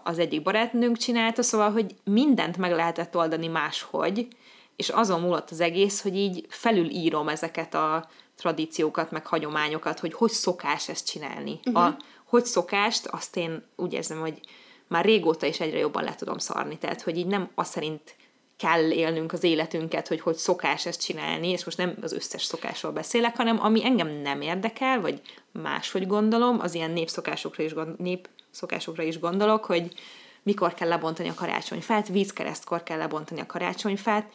az egyik barátnőnk csinálta, szóval, hogy mindent meg lehetett oldani máshogy, és azon múlott az egész, hogy így felülírom ezeket a tradíciókat, meg hagyományokat, hogy hogy szokás ezt csinálni. Uh-huh. A hogy szokást, azt én úgy érzem, hogy már régóta is egyre jobban le tudom szarni. Tehát, hogy így nem azt szerint kell élnünk az életünket, hogy hogy szokás ezt csinálni, és most nem az összes szokásról beszélek, hanem ami engem nem érdekel, vagy máshogy gondolom, az ilyen népszokásokra is, gond, népszokásokra is gondolok, hogy mikor kell lebontani a karácsonyfát, vízkeresztkor kell lebontani a karácsonyfát,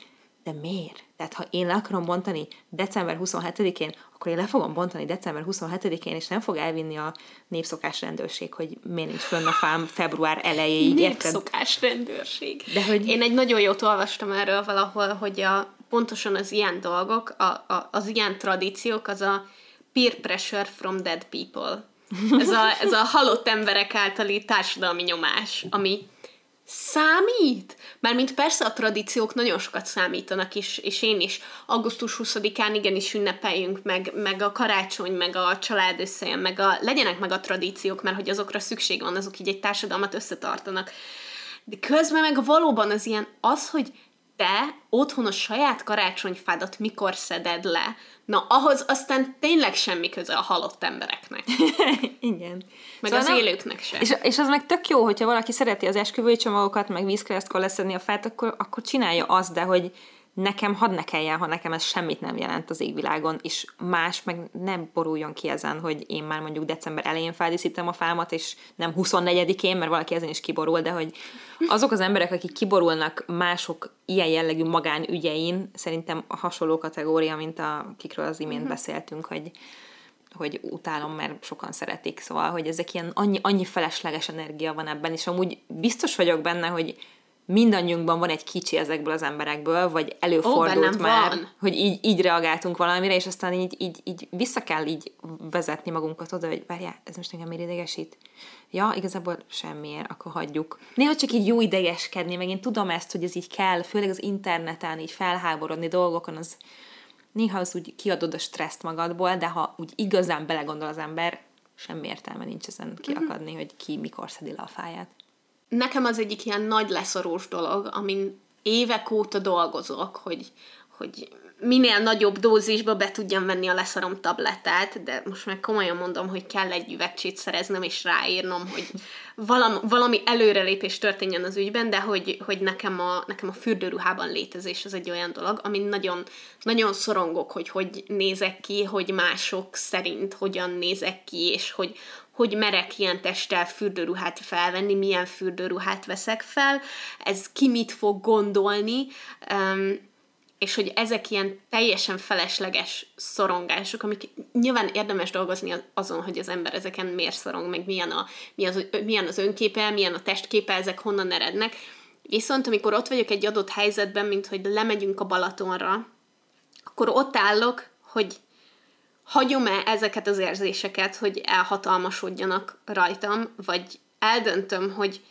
de miért? Tehát ha én le akarom bontani december 27-én, akkor én le fogom bontani december 27-én, és nem fog elvinni a népszokás rendőrség, hogy miért nincs fönn a fám február elejéig. Népszokás rendőrség. De hogy... Én egy nagyon jót olvastam erről valahol, hogy a, pontosan az ilyen dolgok, a, a, az ilyen tradíciók, az a peer pressure from dead people. Ez a, ez a halott emberek általi társadalmi nyomás, ami Számít? Mármint persze a tradíciók nagyon sokat számítanak, és, és én is augusztus 20-án igenis ünnepeljünk, meg, meg a karácsony, meg a család összejön, meg a, legyenek meg a tradíciók, mert hogy azokra szükség van, azok így egy társadalmat összetartanak. De közben meg valóban az ilyen, az, hogy te otthon a saját karácsonyfádat mikor szeded le, na ahhoz aztán tényleg semmi köze a halott embereknek. Igen. Meg szóval az nem... élőknek sem. És, és az meg tök jó, hogyha valaki szereti az esküvői csomagokat, meg vízkeresztkor leszedni a fát, akkor, akkor csinálja azt, de hogy nekem hadd ne kelljen, ha nekem ez semmit nem jelent az égvilágon, és más meg nem boruljon ki ezen, hogy én már mondjuk december elején feldíszítem a fámat, és nem 24-én, mert valaki ezen is kiborul, de hogy azok az emberek, akik kiborulnak mások ilyen jellegű magánügyein, szerintem a hasonló kategória, mint a kikről az imént uh-huh. beszéltünk, hogy hogy utálom, mert sokan szeretik, szóval, hogy ezek ilyen annyi, annyi felesleges energia van ebben, és amúgy biztos vagyok benne, hogy mindannyiunkban van egy kicsi ezekből az emberekből, vagy előfordult Ó, már, van. hogy így, így reagáltunk valamire, és aztán így, így, így vissza kell így vezetni magunkat oda, hogy várjál, ez most engem miért idegesít? Ja, igazából semmiért, akkor hagyjuk. Néha csak így jó idegeskedni, meg én tudom ezt, hogy ez így kell, főleg az interneten így felháborodni dolgokon, az néha az úgy kiadod a stresszt magadból, de ha úgy igazán belegondol az ember, semmi értelme nincs ezen kiakadni, mm-hmm. hogy ki mikor szedi le a fáját nekem az egyik ilyen nagy leszorós dolog, amin évek óta dolgozok, hogy, hogy minél nagyobb dózisba be tudjam venni a leszarom tabletát, de most meg komolyan mondom, hogy kell egy üvegcsét szereznem és ráírnom, hogy valami, valami előrelépés történjen az ügyben, de hogy, hogy nekem, a, nekem a fürdőruhában létezés az egy olyan dolog, amin nagyon, nagyon szorongok, hogy hogy nézek ki, hogy mások szerint hogyan nézek ki, és hogy, hogy merek ilyen testtel fürdőruhát felvenni, milyen fürdőruhát veszek fel, ez ki mit fog gondolni, um, és hogy ezek ilyen teljesen felesleges szorongások, amik nyilván érdemes dolgozni azon, hogy az ember ezeken miért szorong, meg milyen, a, milyen, az, milyen az önképe, milyen a testképe, ezek honnan erednek. Viszont amikor ott vagyok egy adott helyzetben, mint hogy lemegyünk a Balatonra, akkor ott állok, hogy hagyom-e ezeket az érzéseket, hogy elhatalmasodjanak rajtam, vagy eldöntöm, hogy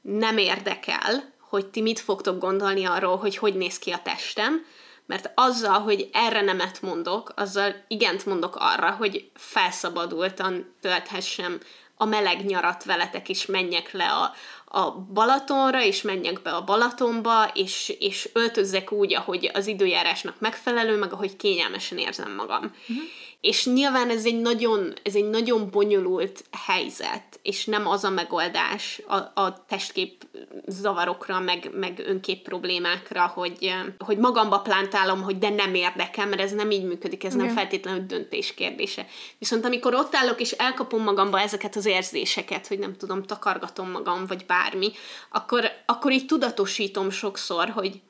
nem érdekel, hogy ti mit fogtok gondolni arról, hogy hogy néz ki a testem, mert azzal, hogy erre nemet mondok, azzal igent mondok arra, hogy felszabadultan tölthessem a meleg nyarat veletek, és menjek le a, a Balatonra, és menjek be a Balatonba, és, és öltözzek úgy, ahogy az időjárásnak megfelelő, meg ahogy kényelmesen érzem magam. Uh-huh. És nyilván ez egy nagyon, ez egy nagyon bonyolult helyzet, és nem az a megoldás a, a testkép zavarokra, meg, meg önkép problémákra, hogy, hogy magamba plántálom, hogy de nem érdekel, mert ez nem így működik, ez nem feltétlenül döntés kérdése. Viszont amikor ott állok, és elkapom magamba ezeket az érzéseket, hogy nem tudom, takargatom magam, vagy bármi, akkor, akkor így tudatosítom sokszor, hogy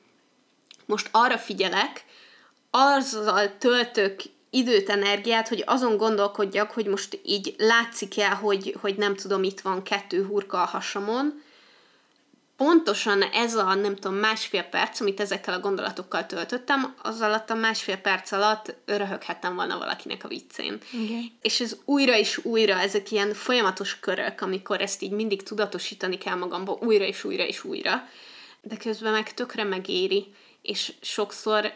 most arra figyelek, azzal töltök időt, energiát, hogy azon gondolkodjak, hogy most így látszik el, hogy, hogy nem tudom, itt van kettő hurka a hasamon, pontosan ez a, nem tudom, másfél perc, amit ezekkel a gondolatokkal töltöttem, az alatt a másfél perc alatt röhöghettem volna valakinek a viccén. Okay. És ez újra és újra, ezek ilyen folyamatos körök, amikor ezt így mindig tudatosítani kell magamba, újra és újra és újra, de közben meg tökre megéri, és sokszor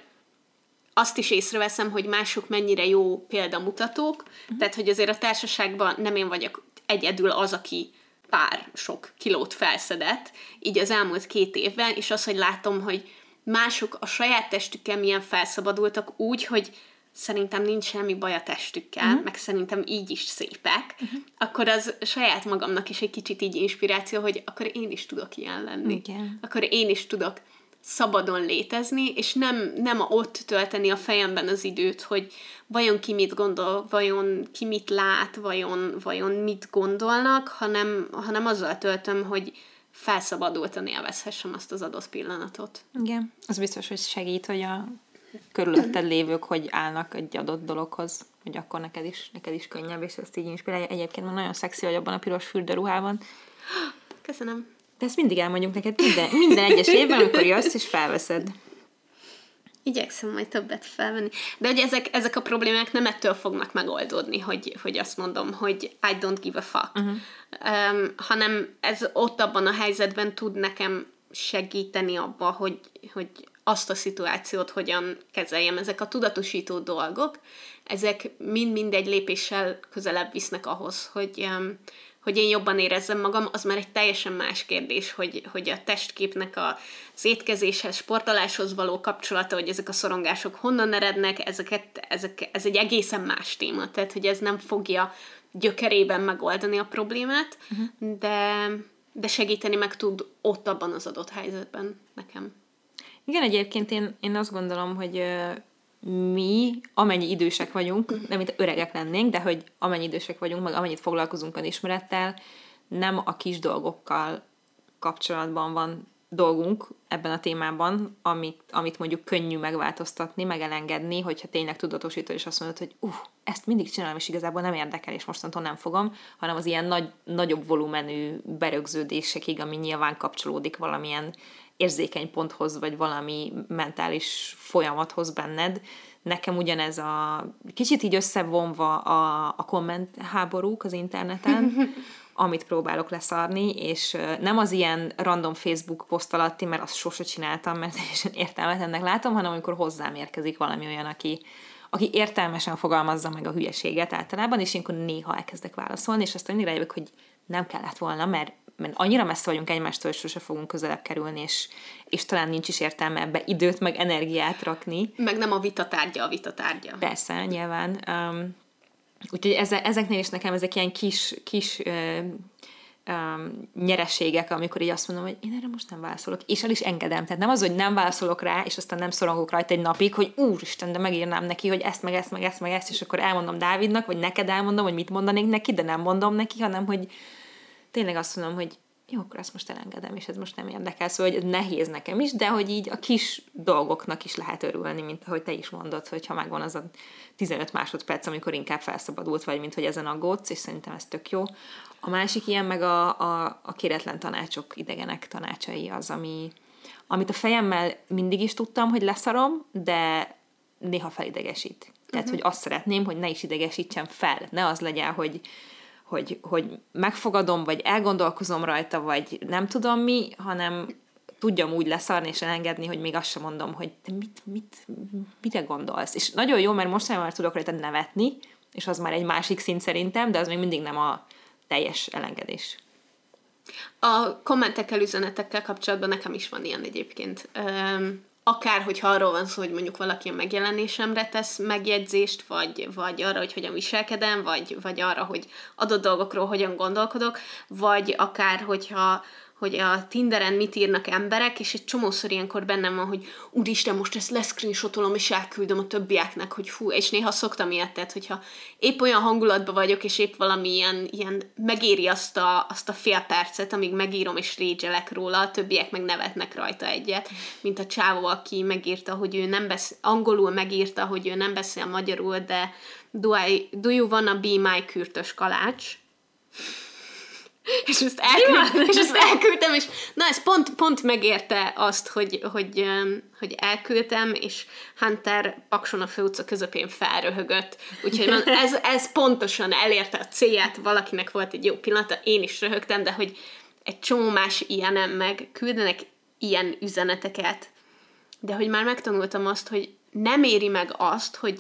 azt is észreveszem, hogy mások mennyire jó példamutatók, uh-huh. tehát hogy azért a társaságban nem én vagyok egyedül az, aki pár sok kilót felszedett, így az elmúlt két évben, és az, hogy látom, hogy mások a saját testükkel milyen felszabadultak úgy, hogy szerintem nincs semmi baj a testükkel, uh-huh. meg szerintem így is szépek, uh-huh. akkor az saját magamnak is egy kicsit így inspiráció, hogy akkor én is tudok ilyen lenni. Igen. Akkor én is tudok szabadon létezni, és nem, nem ott tölteni a fejemben az időt, hogy vajon ki mit gondol, vajon ki mit lát, vajon, vajon mit gondolnak, hanem, hanem azzal töltöm, hogy felszabadultan élvezhessem azt az adott pillanatot. Igen, az biztos, hogy segít, hogy a körülötted lévők hogy állnak egy adott dologhoz, hogy akkor neked is, neked is könnyebb, és ezt így inspirálja. Egyébként nagyon szexi vagy abban a piros fürdőruhában. Köszönöm. De ezt mindig elmondjuk neked minden, minden egyes évben, amikor jössz és felveszed. Igyekszem majd többet felvenni. De hogy ezek, ezek a problémák nem ettől fognak megoldódni, hogy, hogy azt mondom, hogy I don't give a fuck. Uh-huh. Um, hanem ez ott abban a helyzetben tud nekem segíteni abba, hogy, hogy azt a szituációt hogyan kezeljem. Ezek a tudatosító dolgok, ezek mind-mind egy lépéssel közelebb visznek ahhoz, hogy, um, hogy én jobban érezzem magam, az már egy teljesen más kérdés, hogy, hogy a testképnek a, az étkezéshez, sportoláshoz való kapcsolata, hogy ezek a szorongások honnan erednek, ezeket, ezek, ez egy egészen más téma, tehát hogy ez nem fogja gyökerében megoldani a problémát, uh-huh. de, de segíteni meg tud ott abban az adott helyzetben nekem. Igen, egyébként én, én azt gondolom, hogy mi, amennyi idősek vagyunk, nem mint öregek lennénk, de hogy amennyi idősek vagyunk, meg amennyit foglalkozunk önismerettel, nem a kis dolgokkal kapcsolatban van dolgunk ebben a témában, amit, amit mondjuk könnyű megváltoztatni, meg elengedni, hogyha tényleg tudatosítod, és azt mondod, hogy uh, ezt mindig csinálom, és igazából nem érdekel, és mostantól nem fogom, hanem az ilyen nagy, nagyobb volumenű berögződésekig, ami nyilván kapcsolódik valamilyen érzékeny ponthoz, vagy valami mentális folyamathoz benned. Nekem ugyanez a kicsit így összevonva a, a komment háborúk az interneten, amit próbálok leszarni, és nem az ilyen random Facebook poszt alatti, mert azt sose csináltam, mert teljesen értelmetlennek látom, hanem amikor hozzám érkezik valami olyan, aki, aki értelmesen fogalmazza meg a hülyeséget általában, és én akkor néha elkezdek válaszolni, és aztán mindig rájövök, hogy nem kellett volna, mert, mert annyira messze vagyunk egymástól, hogy sose fogunk közelebb kerülni, és, és talán nincs is értelme ebbe időt, meg energiát rakni. Meg nem a vita tárgya a vita tárgya. Persze, nyilván. Um, úgyhogy ezeknél is nekem ezek ilyen kis, kis uh, um, nyereségek, amikor így azt mondom, hogy én erre most nem válaszolok, és el is engedem. Tehát nem az, hogy nem válaszolok rá, és aztán nem szorongok rajta egy napig, hogy úristen, de megírnám neki, hogy ezt, meg ezt, meg ezt, meg ezt, és akkor elmondom Dávidnak, vagy neked elmondom, hogy mit mondanék neki, de nem mondom neki, hanem hogy tényleg azt mondom, hogy jó, akkor ezt most elengedem, és ez most nem érdekel, szóval hogy ez nehéz nekem is, de hogy így a kis dolgoknak is lehet örülni, mint ahogy te is mondod, hogy ha megvan az a 15 másodperc, amikor inkább felszabadult vagy, mint hogy ezen aggódsz, és szerintem ez tök jó. A másik ilyen meg a, a, a kéretlen tanácsok, idegenek tanácsai az, ami, amit a fejemmel mindig is tudtam, hogy leszarom, de néha felidegesít. Tehát, uh-huh. hogy azt szeretném, hogy ne is idegesítsen fel. Ne az legyen, hogy hogy, hogy megfogadom, vagy elgondolkozom rajta, vagy nem tudom mi, hanem tudjam úgy leszarni és elengedni, hogy még azt sem mondom, hogy te mit, mit, mire gondolsz. És nagyon jó, mert most már tudok rajta nevetni, és az már egy másik szint szerintem, de az még mindig nem a teljes elengedés. A kommentekkel, üzenetekkel kapcsolatban nekem is van ilyen egyébként. Um, akár, hogyha arról van szó, hogy mondjuk valaki a megjelenésemre tesz megjegyzést, vagy, vagy arra, hogy hogyan viselkedem, vagy, vagy arra, hogy adott dolgokról hogyan gondolkodok, vagy akár, hogyha hogy a Tinderen mit írnak emberek, és egy csomószor ilyenkor bennem van, hogy úristen, most ezt leszcreenshotolom, és elküldöm a többieknek, hogy fú, és néha szoktam ilyet, tehát hogyha épp olyan hangulatban vagyok, és épp valami ilyen, ilyen megéri azt a, azt a fél percet, amíg megírom és régyelek róla, a többiek meg nevetnek rajta egyet, mint a csávó, aki megírta, hogy ő nem beszél, angolul megírta, hogy ő nem beszél magyarul, de do, I, do you wanna be my kürtös kalács? És ezt, elküldtem, és ezt elküldtem, és na ez pont, pont megérte azt, hogy, hogy, hogy elküldtem, és Hunter Pakson a főutca közepén felröhögött. Úgyhogy ez, ez pontosan elérte a célját, valakinek volt egy jó pillanata, én is röhögtem, de hogy egy csomó más ilyenem meg küldenek ilyen üzeneteket, de hogy már megtanultam azt, hogy nem éri meg azt, hogy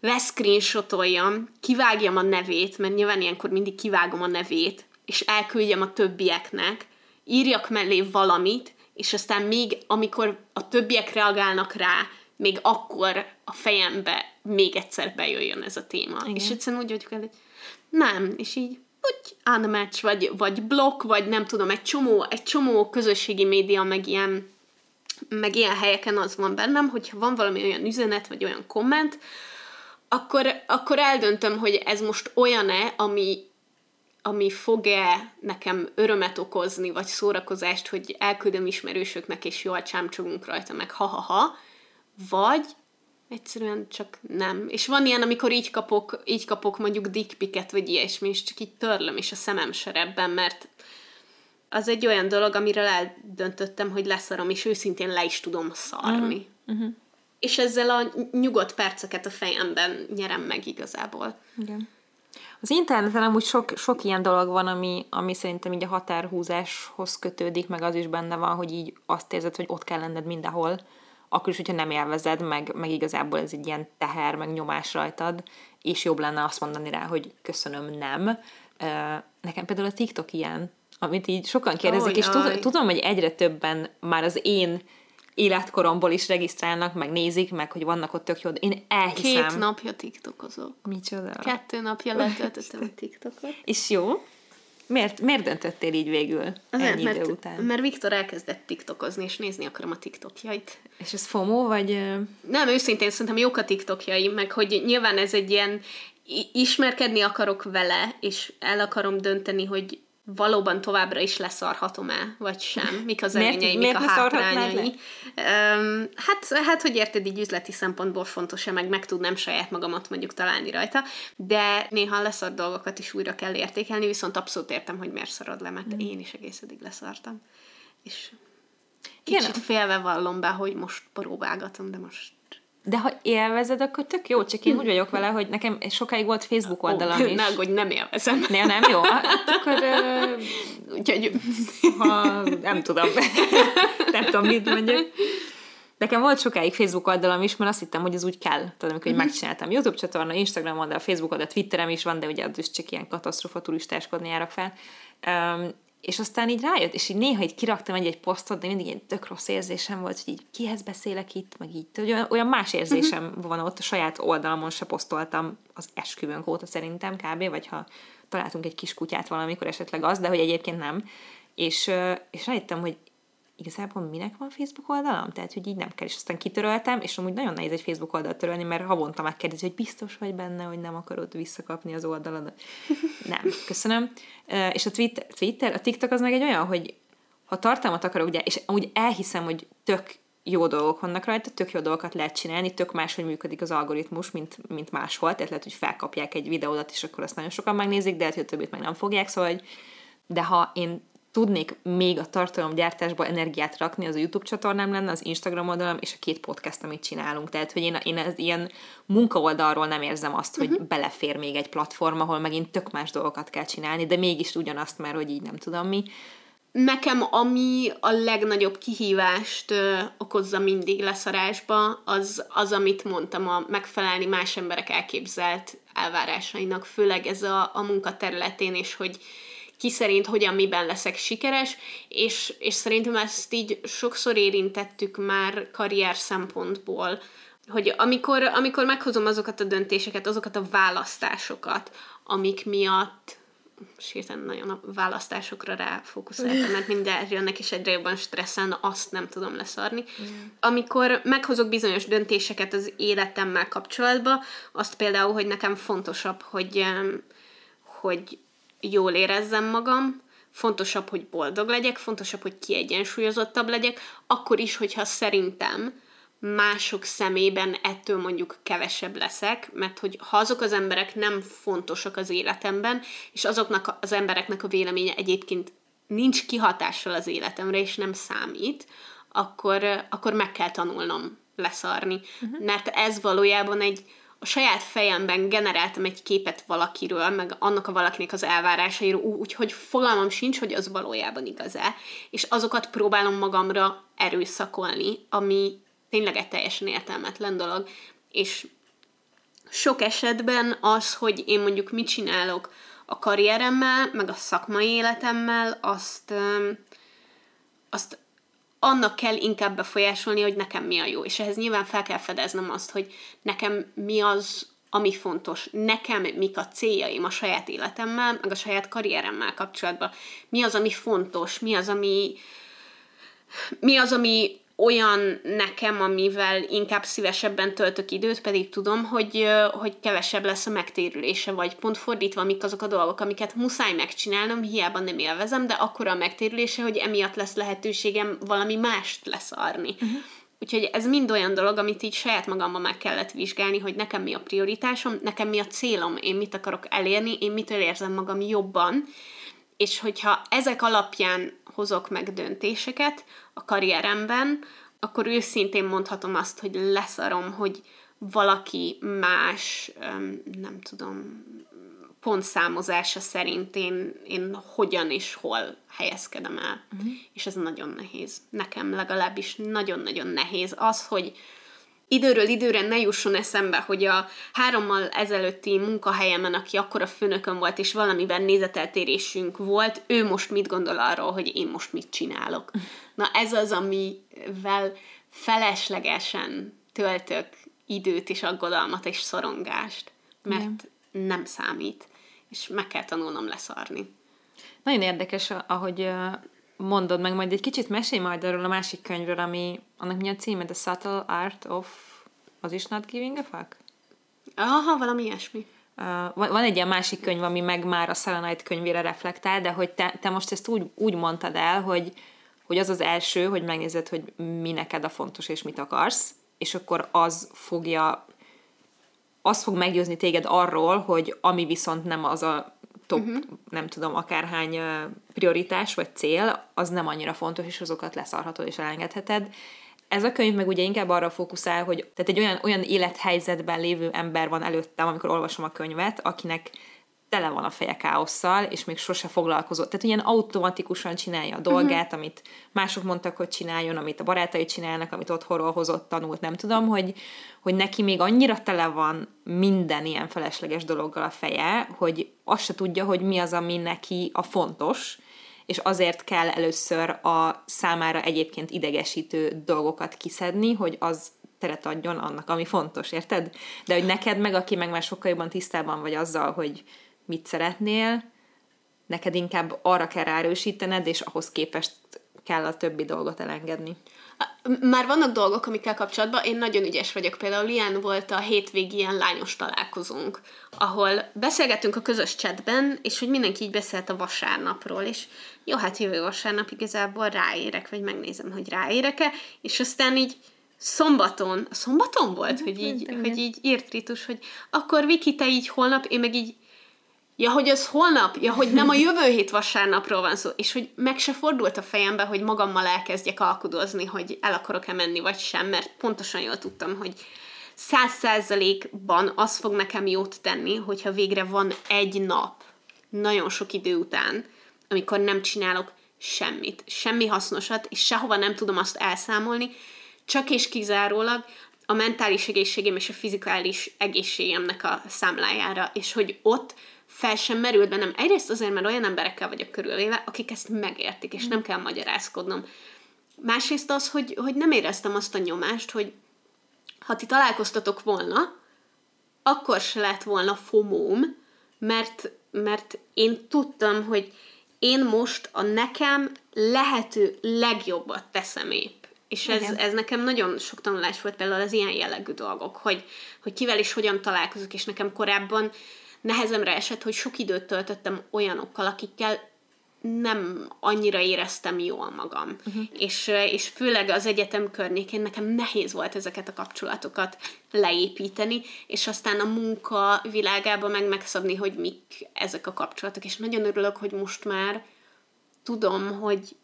leszcreenshotoljam, kivágjam a nevét, mert nyilván ilyenkor mindig kivágom a nevét, és elküldjem a többieknek, írjak mellé valamit, és aztán még amikor a többiek reagálnak rá, még akkor a fejembe még egyszer bejöjjön ez a téma. Igen. És egyszerűen úgy vagyok el, hogy nem, és így úgy unmatch, vagy, vagy blokk, vagy nem tudom, egy csomó, egy csomó közösségi média, meg ilyen, meg ilyen helyeken az van bennem, hogyha van valami olyan üzenet, vagy olyan komment, akkor, akkor eldöntöm, hogy ez most olyan-e, ami ami fog-e nekem örömet okozni, vagy szórakozást, hogy elküldöm ismerősöknek, és jól csámcsogunk rajta, meg ha-ha-ha, vagy egyszerűen csak nem. És van ilyen, amikor így kapok, így kapok mondjuk dickpiket, vagy ilyesmi, és csak így törlöm, és a szemem serebben, mert az egy olyan dolog, amiről eldöntöttem, hogy leszarom, és őszintén le is tudom szarni. Uh-huh. Uh-huh. És ezzel a nyugodt perceket a fejemben nyerem meg igazából. Igen. Az interneten amúgy sok, sok ilyen dolog van, ami, ami szerintem így a határhúzáshoz kötődik, meg az is benne van, hogy így azt érzed, hogy ott kell lenned mindenhol, akkor is, hogyha nem élvezed, meg, meg igazából ez egy ilyen teher, meg nyomás rajtad, és jobb lenne azt mondani rá, hogy köszönöm, nem. nekem például a TikTok ilyen, amit így sokan kérdezik, oh, és tud, tudom, hogy egyre többen már az én életkoromból is regisztrálnak, meg nézik, meg hogy vannak ott tök jó, én elhiszem. Két napja TikTokozok. Micsoda? Kettő napja letöltöttem a TikTokot. És jó? Miért, miért döntöttél így végül Azért, ennyi mert, idő után? Mert Viktor elkezdett TikTokozni, és nézni akarom a TikTokjait. És ez FOMO, vagy... Nem, őszintén szerintem jók a TikTokjai, meg hogy nyilván ez egy ilyen ismerkedni akarok vele, és el akarom dönteni, hogy valóban továbbra is leszarhatom-e, vagy sem, mik az előnyei, mik a hátrányai. Um, hát, hát, hogy érted, így üzleti szempontból fontos-e, meg meg tudnám saját magamat mondjuk találni rajta, de néha leszart dolgokat is újra kell értékelni, viszont abszolút értem, hogy miért szarad le, mert mm. én is egész eddig leszartam. És kicsit Igen. félve vallom be, hogy most próbálgatom, de most de ha élvezed, akkor tök jó, csak én úgy vagyok vele, hogy nekem sokáig volt Facebook oldalam oh, is. Ne, hogy nem élvezem. Ne, nem jó? Hát akkor... Uh, Úgyhogy... Ha, nem tudom. nem tudom, mit mondjak. Nekem volt sokáig Facebook oldalam is, mert azt hittem, hogy ez úgy kell. Tudom, amikor uh-huh. megcsináltam YouTube csatorna, Instagram oldal, Facebook oldal, Twitterem is van, de ugye az is csak ilyen katasztrofa turistáskodni járok fel. Um, és aztán így rájött, és így néha így kiraktam egy, egy posztot, de mindig egy tök rossz érzésem volt, hogy így kihez beszélek itt, meg így, olyan, olyan más érzésem uh-huh. van ott, a saját oldalamon se posztoltam az esküvőnk óta szerintem kb, vagy ha találtunk egy kis kutyát valamikor esetleg az, de hogy egyébként nem. És, és rájöttem, hogy igazából minek van Facebook oldalam? Tehát, hogy így nem kell, és aztán kitöröltem, és amúgy nagyon nehéz egy Facebook oldalt törölni, mert havonta megkérdezi, hogy biztos vagy benne, hogy nem akarod visszakapni az oldaladat. nem, köszönöm. És a Twitter, Twitter, a TikTok az meg egy olyan, hogy ha tartalmat akarok, ugye, és amúgy elhiszem, hogy tök jó dolgok vannak rajta, tök jó dolgokat lehet csinálni, tök máshogy működik az algoritmus, mint, mint máshol, tehát lehet, hogy felkapják egy videódat, és akkor azt nagyon sokan megnézik, de lehet, hogy a többit meg nem fogják, szóval, hogy de ha én tudnék még a tartalomgyártásba energiát rakni, az a YouTube csatornám lenne, az Instagram oldalam és a két podcast, amit csinálunk. Tehát, hogy én, én ez ilyen munkaoldalról nem érzem azt, hogy uh-huh. belefér még egy platform, ahol megint tök más dolgokat kell csinálni, de mégis ugyanazt már, hogy így nem tudom mi. Nekem ami a legnagyobb kihívást ö, okozza mindig leszarásba, az, az, amit mondtam, a megfelelni más emberek elképzelt elvárásainak, főleg ez a, a munkaterületén, és hogy ki szerint hogyan, miben leszek sikeres, és, és szerintem ezt így sokszor érintettük már karrier szempontból, hogy amikor, amikor meghozom azokat a döntéseket, azokat a választásokat, amik miatt sírten nagyon a választásokra ráfókuszáltam, mert minden jönnek, és egyre jobban stresszen, azt nem tudom leszarni. Amikor meghozok bizonyos döntéseket az életemmel kapcsolatban, azt például, hogy nekem fontosabb, hogy, hogy jól érezzem magam, fontosabb, hogy boldog legyek, fontosabb, hogy kiegyensúlyozottabb legyek, akkor is, hogyha szerintem mások szemében ettől mondjuk kevesebb leszek, mert hogy ha azok az emberek nem fontosak az életemben, és azoknak az embereknek a véleménye egyébként nincs kihatással az életemre, és nem számít, akkor, akkor meg kell tanulnom leszarni. Uh-huh. Mert ez valójában egy, a saját fejemben generáltam egy képet valakiről, meg annak a valakinek az elvárásairól, úgyhogy fogalmam sincs, hogy az valójában igaz-e, és azokat próbálom magamra erőszakolni, ami tényleg egy teljesen értelmetlen dolog, és sok esetben az, hogy én mondjuk mit csinálok a karrieremmel, meg a szakmai életemmel, azt, azt annak kell inkább befolyásolni, hogy nekem mi a jó. És ehhez nyilván fel kell fedeznem azt, hogy nekem mi az, ami fontos. Nekem mik a céljaim a saját életemmel, meg a saját karrieremmel kapcsolatban. Mi az, ami fontos, mi az, ami mi az, ami olyan nekem, amivel inkább szívesebben töltök időt, pedig tudom, hogy, hogy kevesebb lesz a megtérülése, vagy pont fordítva, mik azok a dolgok, amiket muszáj megcsinálnom, hiába nem élvezem, de akkor a megtérülése, hogy emiatt lesz lehetőségem valami mást leszarni. Uh-huh. Úgyhogy ez mind olyan dolog, amit így saját magamban meg kellett vizsgálni, hogy nekem mi a prioritásom, nekem mi a célom, én mit akarok elérni, én mitől érzem magam jobban, és hogyha ezek alapján hozok meg döntéseket a karrieremben, akkor őszintén mondhatom azt, hogy leszarom, hogy valaki más, nem tudom, pontszámozása szerint én, én hogyan és hol helyezkedem el. Uh-huh. És ez nagyon nehéz. Nekem legalábbis nagyon-nagyon nehéz az, hogy időről időre ne jusson eszembe, hogy a hárommal ezelőtti munkahelyemen, aki akkor a főnökön volt, és valamiben nézeteltérésünk volt, ő most mit gondol arról, hogy én most mit csinálok. Na ez az, amivel feleslegesen töltök időt és aggodalmat és szorongást, mert Igen. nem számít, és meg kell tanulnom leszarni. Nagyon érdekes, ahogy mondod meg, majd egy kicsit mesélj majd arról a másik könyvről, ami, annak mi a címe? The Subtle Art of... Az is Not Giving a Fuck? Aha, valami ilyesmi. Uh, van egy ilyen másik könyv, ami meg már a Selenite könyvére reflektál, de hogy te, te most ezt úgy, úgy mondtad el, hogy, hogy az az első, hogy megnézed, hogy mi neked a fontos és mit akarsz, és akkor az fogja, az fog meggyőzni téged arról, hogy ami viszont nem az a top, uh-huh. nem tudom, akárhány prioritás vagy cél, az nem annyira fontos, és azokat leszarhatod és elengedheted. Ez a könyv meg ugye inkább arra fókuszál, hogy tehát egy olyan, olyan élethelyzetben lévő ember van előttem, amikor olvasom a könyvet, akinek tele van a feje káosszal, és még sose foglalkozott. Tehát ilyen automatikusan csinálja a dolgát, uh-huh. amit mások mondtak, hogy csináljon, amit a barátai csinálnak, amit otthonról hozott, tanult, nem tudom, hogy, hogy neki még annyira tele van minden ilyen felesleges dologgal a feje, hogy azt se tudja, hogy mi az, ami neki a fontos, és azért kell először a számára egyébként idegesítő dolgokat kiszedni, hogy az teret adjon annak, ami fontos, érted? De hogy neked meg, aki meg már sokkal jobban tisztában vagy azzal, hogy mit szeretnél, neked inkább arra kell ráerősítened, és ahhoz képest kell a többi dolgot elengedni. Már vannak dolgok, amikkel kapcsolatban én nagyon ügyes vagyok. Például ilyen volt a hétvégi ilyen lányos találkozónk, ahol beszélgettünk a közös chatben, és hogy mindenki így beszélt a vasárnapról, és jó, hát jövő vasárnap igazából ráérek, vagy megnézem, hogy ráérek-e, és aztán így szombaton, szombaton volt, hogy így, hogy így írt Ritus, hogy akkor Viki, te így holnap, én meg így Ja, hogy az holnap, ja, hogy nem a jövő hét vasárnapról van szó, és hogy meg se fordult a fejembe, hogy magammal elkezdjek alkudozni, hogy el akarok-e menni, vagy sem, mert pontosan jól tudtam, hogy száz százalékban az fog nekem jót tenni, hogyha végre van egy nap, nagyon sok idő után, amikor nem csinálok semmit, semmi hasznosat, és sehova nem tudom azt elszámolni, csak és kizárólag a mentális egészségem és a fizikális egészségemnek a számlájára, és hogy ott fel sem merült bennem. Egyrészt azért, mert olyan emberekkel vagyok körülvéve, akik ezt megértik, és nem kell magyarázkodnom. Másrészt az, hogy, hogy nem éreztem azt a nyomást, hogy ha ti találkoztatok volna, akkor se lett volna fomóm, mert, mert én tudtam, hogy én most a nekem lehető legjobbat teszem épp. És ez, ez nekem nagyon sok tanulás volt például az ilyen jellegű dolgok, hogy, hogy kivel is hogyan találkozok, és nekem korábban nehezemre esett, hogy sok időt töltöttem olyanokkal, akikkel nem annyira éreztem jól magam. Uh-huh. És, és főleg az egyetem környékén nekem nehéz volt ezeket a kapcsolatokat leépíteni, és aztán a munka világában meg megszabni, hogy mik ezek a kapcsolatok. És nagyon örülök, hogy most már tudom, hogy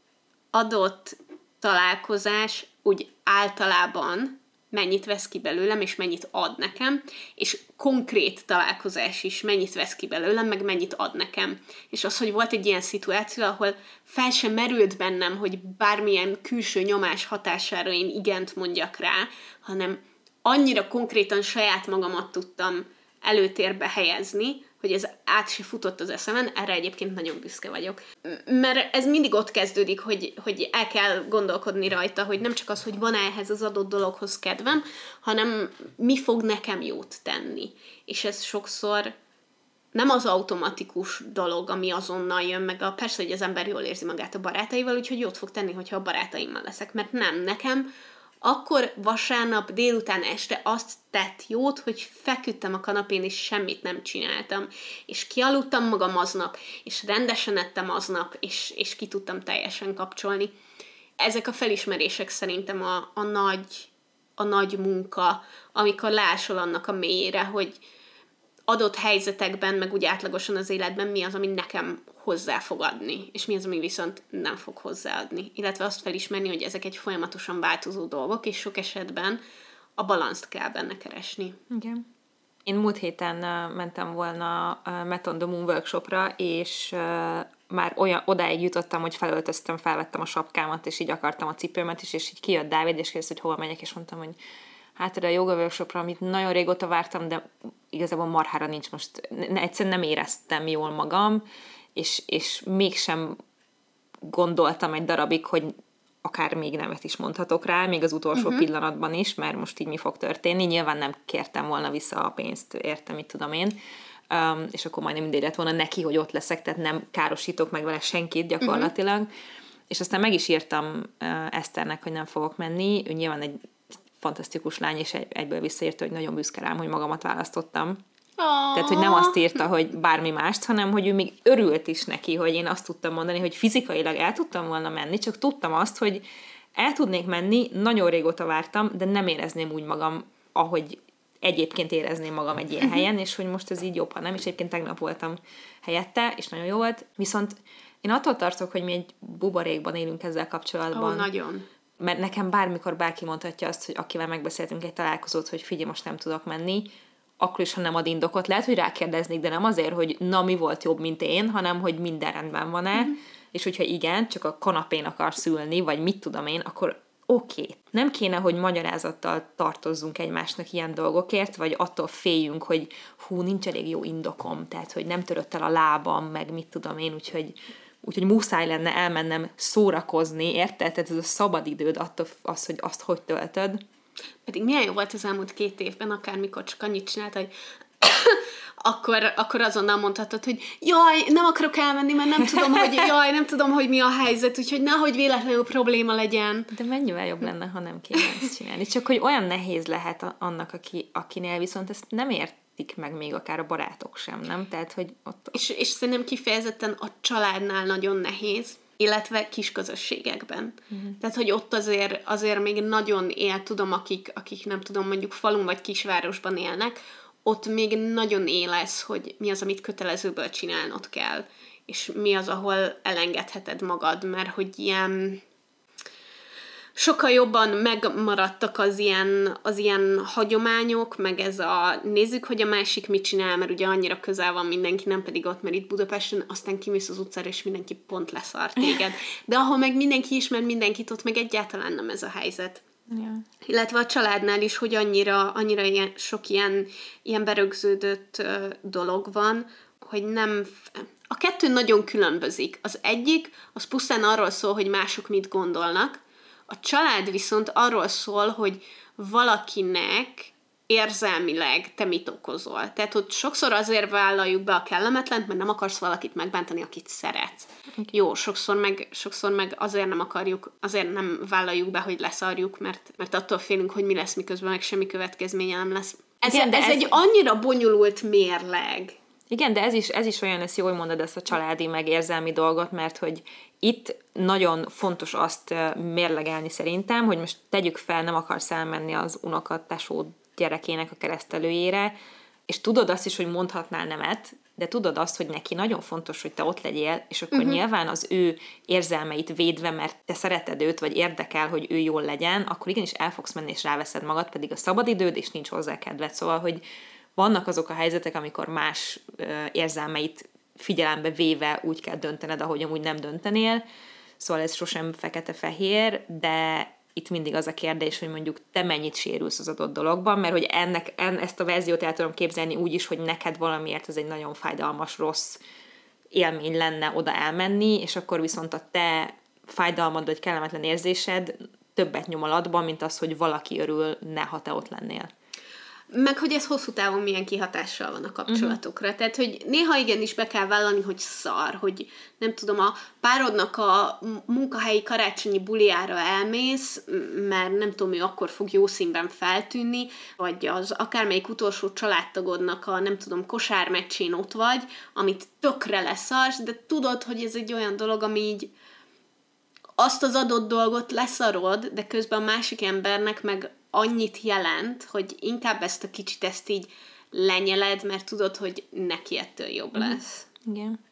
adott találkozás úgy általában mennyit vesz ki belőlem, és mennyit ad nekem, és konkrét találkozás is mennyit vesz ki belőlem, meg mennyit ad nekem. És az, hogy volt egy ilyen szituáció, ahol fel sem merült bennem, hogy bármilyen külső nyomás hatására én igent mondjak rá, hanem annyira konkrétan saját magamat tudtam előtérbe helyezni, hogy ez át se futott az eszemen, erre egyébként nagyon büszke vagyok. Mert ez mindig ott kezdődik, hogy, hogy el kell gondolkodni rajta, hogy nem csak az, hogy van ehhez az adott dologhoz kedvem, hanem mi fog nekem jót tenni. És ez sokszor nem az automatikus dolog, ami azonnal jön, meg a, persze, hogy az ember jól érzi magát a barátaival, úgyhogy jót fog tenni, hogyha a barátaimmal leszek, mert nem, nekem akkor vasárnap délután este azt tett jót, hogy feküdtem a kanapén, és semmit nem csináltam. És kialudtam magam aznap, és rendesen ettem aznap, és, és ki tudtam teljesen kapcsolni. Ezek a felismerések szerintem a, a nagy a nagy munka, amikor leásol annak a mélyére, hogy adott helyzetekben, meg úgy átlagosan az életben mi az, ami nekem hozzá fog és mi az, ami viszont nem fog hozzáadni. Illetve azt felismerni, hogy ezek egy folyamatosan változó dolgok, és sok esetben a balanszt kell benne keresni. Igen. Én múlt héten mentem volna uh, Meton the Moon workshopra, és már olyan, odáig jutottam, hogy felöltöztem, felvettem a sapkámat, és így akartam a cipőmet is, és így kijött Dávid, és kérdezte, hogy hova megyek, és mondtam, hogy hát a joga workshopra, amit nagyon régóta vártam, de igazából marhára nincs most, ne, egyszerűen nem éreztem jól magam, és, és mégsem gondoltam egy darabig, hogy akár még nemet is mondhatok rá, még az utolsó uh-huh. pillanatban is, mert most így mi fog történni. Nyilván nem kértem volna vissza a pénzt, értem, mit tudom én. Um, és akkor majdnem mindegy lett volna neki, hogy ott leszek, tehát nem károsítok meg vele senkit gyakorlatilag. Uh-huh. És aztán meg is írtam uh, Eszternek, hogy nem fogok menni. Ő nyilván egy fantasztikus lány, és egy, egyből visszaírta, hogy nagyon büszke rám, hogy magamat választottam. Oh. Tehát, hogy nem azt írta, hogy bármi mást, hanem, hogy ő még örült is neki, hogy én azt tudtam mondani, hogy fizikailag el tudtam volna menni, csak tudtam azt, hogy el tudnék menni, nagyon régóta vártam, de nem érezném úgy magam, ahogy egyébként érezném magam egy ilyen helyen, és hogy most ez így jobb, ha nem, és egyébként tegnap voltam helyette, és nagyon jó volt, viszont én attól tartok, hogy mi egy buborékban élünk ezzel kapcsolatban. Ó, nagyon. Mert nekem bármikor bárki mondhatja azt, hogy akivel megbeszéltünk egy találkozót, hogy figyelj, most nem tudok menni, akkor is, ha nem ad indokot. Lehet, hogy rákérdeznék, de nem azért, hogy na, mi volt jobb, mint én, hanem, hogy minden rendben van-e, mm-hmm. és hogyha igen, csak a kanapén akarsz ülni, vagy mit tudom én, akkor oké. Okay. Nem kéne, hogy magyarázattal tartozzunk egymásnak ilyen dolgokért, vagy attól féljünk, hogy hú, nincs elég jó indokom, tehát, hogy nem törött el a lábam, meg mit tudom én, úgyhogy úgyhogy muszáj lenne elmennem szórakozni, érted? Tehát ez a szabadidőd attól az, hogy azt hogy töltöd. Pedig milyen jó volt az elmúlt két évben, akármikor csak annyit csinált, hogy akkor, akkor azonnal mondhatod, hogy jaj, nem akarok elmenni, mert nem tudom, hogy jaj, nem tudom, hogy mi a helyzet, úgyhogy nehogy véletlenül probléma legyen. De mennyivel jobb lenne, ha nem kéne ezt csinálni. Csak hogy olyan nehéz lehet annak, aki, akinél viszont ezt nem értik meg még akár a barátok sem, nem? Tehát, hogy ott... És, és szerintem kifejezetten a családnál nagyon nehéz, illetve kis közösségekben. Uh-huh. Tehát, hogy ott azért, azért még nagyon él, tudom, akik, akik nem tudom, mondjuk falun vagy kisvárosban élnek, ott még nagyon élesz, hogy mi az, amit kötelezőből csinálnod kell, és mi az, ahol elengedheted magad, mert hogy ilyen sokkal jobban megmaradtak az ilyen, az ilyen hagyományok, meg ez a nézzük, hogy a másik mit csinál, mert ugye annyira közel van mindenki, nem pedig ott, mert itt Budapesten, aztán kimész az utcára, és mindenki pont leszart téged. De ahol meg mindenki ismer mindenkit, ott meg egyáltalán nem ez a helyzet. Yeah. Illetve a családnál is, hogy annyira, annyira ilyen, sok ilyen, ilyen berögződött dolog van, hogy nem... A kettő nagyon különbözik. Az egyik, az pusztán arról szól, hogy mások mit gondolnak, a család viszont arról szól, hogy valakinek érzelmileg te mit okozol. Tehát ott sokszor azért vállaljuk be a kellemetlent, mert nem akarsz valakit megbántani, akit szeretsz. Okay. Jó, sokszor meg, sokszor meg azért nem akarjuk, azért nem vállaljuk be, hogy leszarjuk, mert, mert attól félünk, hogy mi lesz, miközben meg semmi következménye nem lesz. Ez, Igen, de ez, ez egy annyira bonyolult mérleg. Igen, de ez is, ez is olyan, ezt jól mondod, ezt a családi meg érzelmi dolgot, mert hogy itt nagyon fontos azt mérlegelni szerintem, hogy most tegyük fel, nem akarsz elmenni az unokatesód gyerekének a keresztelőjére, és tudod azt is, hogy mondhatnál nemet, de tudod azt, hogy neki nagyon fontos, hogy te ott legyél, és akkor uh-huh. nyilván az ő érzelmeit védve, mert te szereted őt, vagy érdekel, hogy ő jól legyen, akkor igenis el fogsz menni, és ráveszed magad, pedig a szabadidőd, és nincs hozzá kedved. Szóval, hogy vannak azok a helyzetek, amikor más érzelmeit figyelembe véve úgy kell döntened, ahogy amúgy nem döntenél. Szóval ez sosem fekete-fehér, de itt mindig az a kérdés, hogy mondjuk te mennyit sérülsz az adott dologban, mert hogy ennek, en, ezt a verziót el tudom képzelni úgy is, hogy neked valamiért ez egy nagyon fájdalmas, rossz élmény lenne oda elmenni, és akkor viszont a te fájdalmad vagy kellemetlen érzésed többet nyom alatban, mint az, hogy valaki örül, ne ha te ott lennél. Meg hogy ez hosszú távon milyen kihatással van a kapcsolatokra. Uh-huh. Tehát, hogy néha igenis be kell vállalni, hogy szar, hogy nem tudom, a párodnak a munkahelyi karácsonyi buliára elmész, mert nem tudom, ő akkor fog jó színben feltűnni, vagy az akármelyik utolsó családtagodnak a nem tudom, kosármeccsén ott vagy, amit tökre leszarsz, de tudod, hogy ez egy olyan dolog, ami így azt az adott dolgot leszarod, de közben a másik embernek meg annyit jelent, hogy inkább ezt a kicsit ezt így lenyeled, mert tudod, hogy neki ettől jobb mhm. lesz. Igen.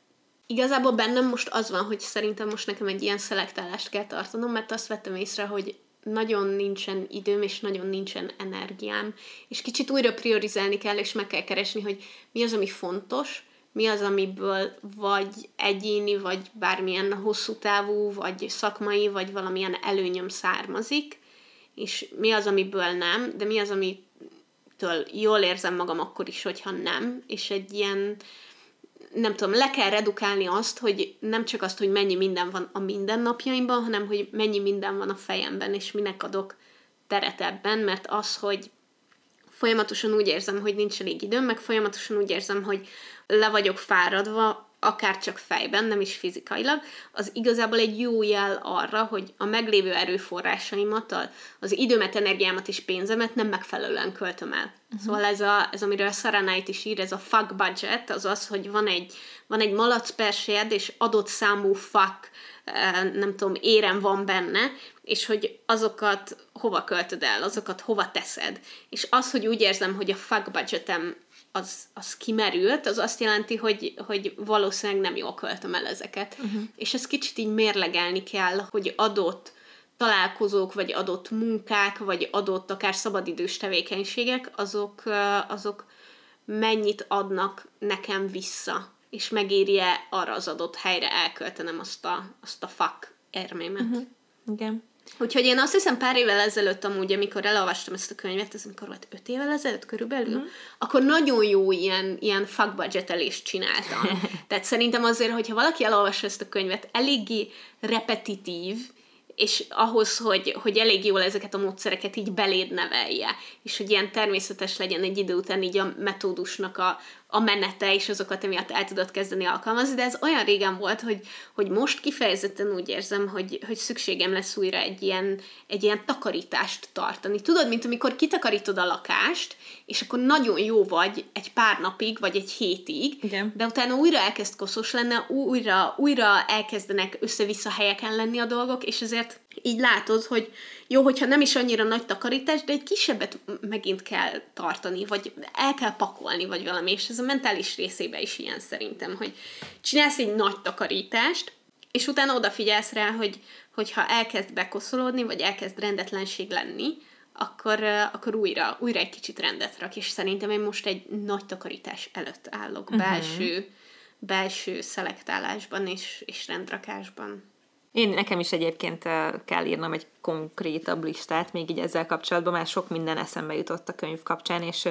Igazából bennem most az van, hogy szerintem most nekem egy ilyen szelektálást kell tartanom, mert azt vettem észre, hogy nagyon nincsen időm, és nagyon nincsen energiám, és kicsit újra priorizálni kell, és meg kell keresni, hogy mi az, ami fontos, mi az, amiből vagy egyéni, vagy bármilyen hosszú távú, vagy szakmai, vagy valamilyen előnyöm származik, és mi az, amiből nem, de mi az, amitől jól érzem magam akkor is, hogyha nem, és egy ilyen, nem tudom, le kell redukálni azt, hogy nem csak azt, hogy mennyi minden van a mindennapjaimban, hanem hogy mennyi minden van a fejemben, és minek adok teret ebben, mert az, hogy folyamatosan úgy érzem, hogy nincs elég időm, meg folyamatosan úgy érzem, hogy le vagyok fáradva, akár csak fejben, nem is fizikailag, az igazából egy jó jel arra, hogy a meglévő erőforrásaimat, az időmet, energiámat és pénzemet nem megfelelően költöm el. Uh-huh. Szóval ez, a, ez amiről Saranite is ír, ez a fuck budget, az az, hogy van egy, van egy malac persed, és adott számú fuck, eh, nem tudom, érem van benne, és hogy azokat hova költöd el, azokat hova teszed. És az, hogy úgy érzem, hogy a fuck budgetem az, az kimerült, az azt jelenti, hogy, hogy valószínűleg nem jól költöm el ezeket. Uh-huh. És ezt kicsit így mérlegelni kell, hogy adott találkozók, vagy adott munkák, vagy adott akár szabadidős tevékenységek, azok, azok mennyit adnak nekem vissza, és megéri-e arra az adott helyre elköltenem azt a, azt a fak ermémet. Uh-huh. Igen. Úgyhogy én azt hiszem pár évvel ezelőtt amúgy, amikor elolvastam ezt a könyvet, ez amikor volt öt évvel ezelőtt körülbelül, mm-hmm. akkor nagyon jó ilyen, ilyen fuck budgetelést csináltam. Tehát szerintem azért, hogyha valaki elolvassa ezt a könyvet, eléggé repetitív, és ahhoz, hogy, hogy elég jól ezeket a módszereket így beléd nevelje, és hogy ilyen természetes legyen egy idő után így a metódusnak a, a menete, és azokat emiatt el tudod kezdeni alkalmazni, de ez olyan régen volt, hogy, hogy most kifejezetten úgy érzem, hogy, hogy szükségem lesz újra egy ilyen, egy ilyen takarítást tartani. Tudod, mint amikor kitakarítod a lakást, és akkor nagyon jó vagy egy pár napig, vagy egy hétig, Igen. de utána újra elkezd koszos lenne, újra, újra elkezdenek össze-vissza helyeken lenni a dolgok, és ezért így látod, hogy jó, hogyha nem is annyira nagy takarítás, de egy kisebbet megint kell tartani, vagy el kell pakolni, vagy valami, és ez a mentális részébe is ilyen szerintem, hogy csinálsz egy nagy takarítást, és utána odafigyelsz rá, hogy hogyha elkezd bekoszolódni, vagy elkezd rendetlenség lenni, akkor, akkor újra, újra egy kicsit rendet rak, és szerintem én most egy nagy takarítás előtt állok, uh-huh. belső, belső szelektálásban és, és rendrakásban. Én nekem is egyébként kell írnom egy konkrétabb listát, még így ezzel kapcsolatban, már sok minden eszembe jutott a könyv kapcsán, és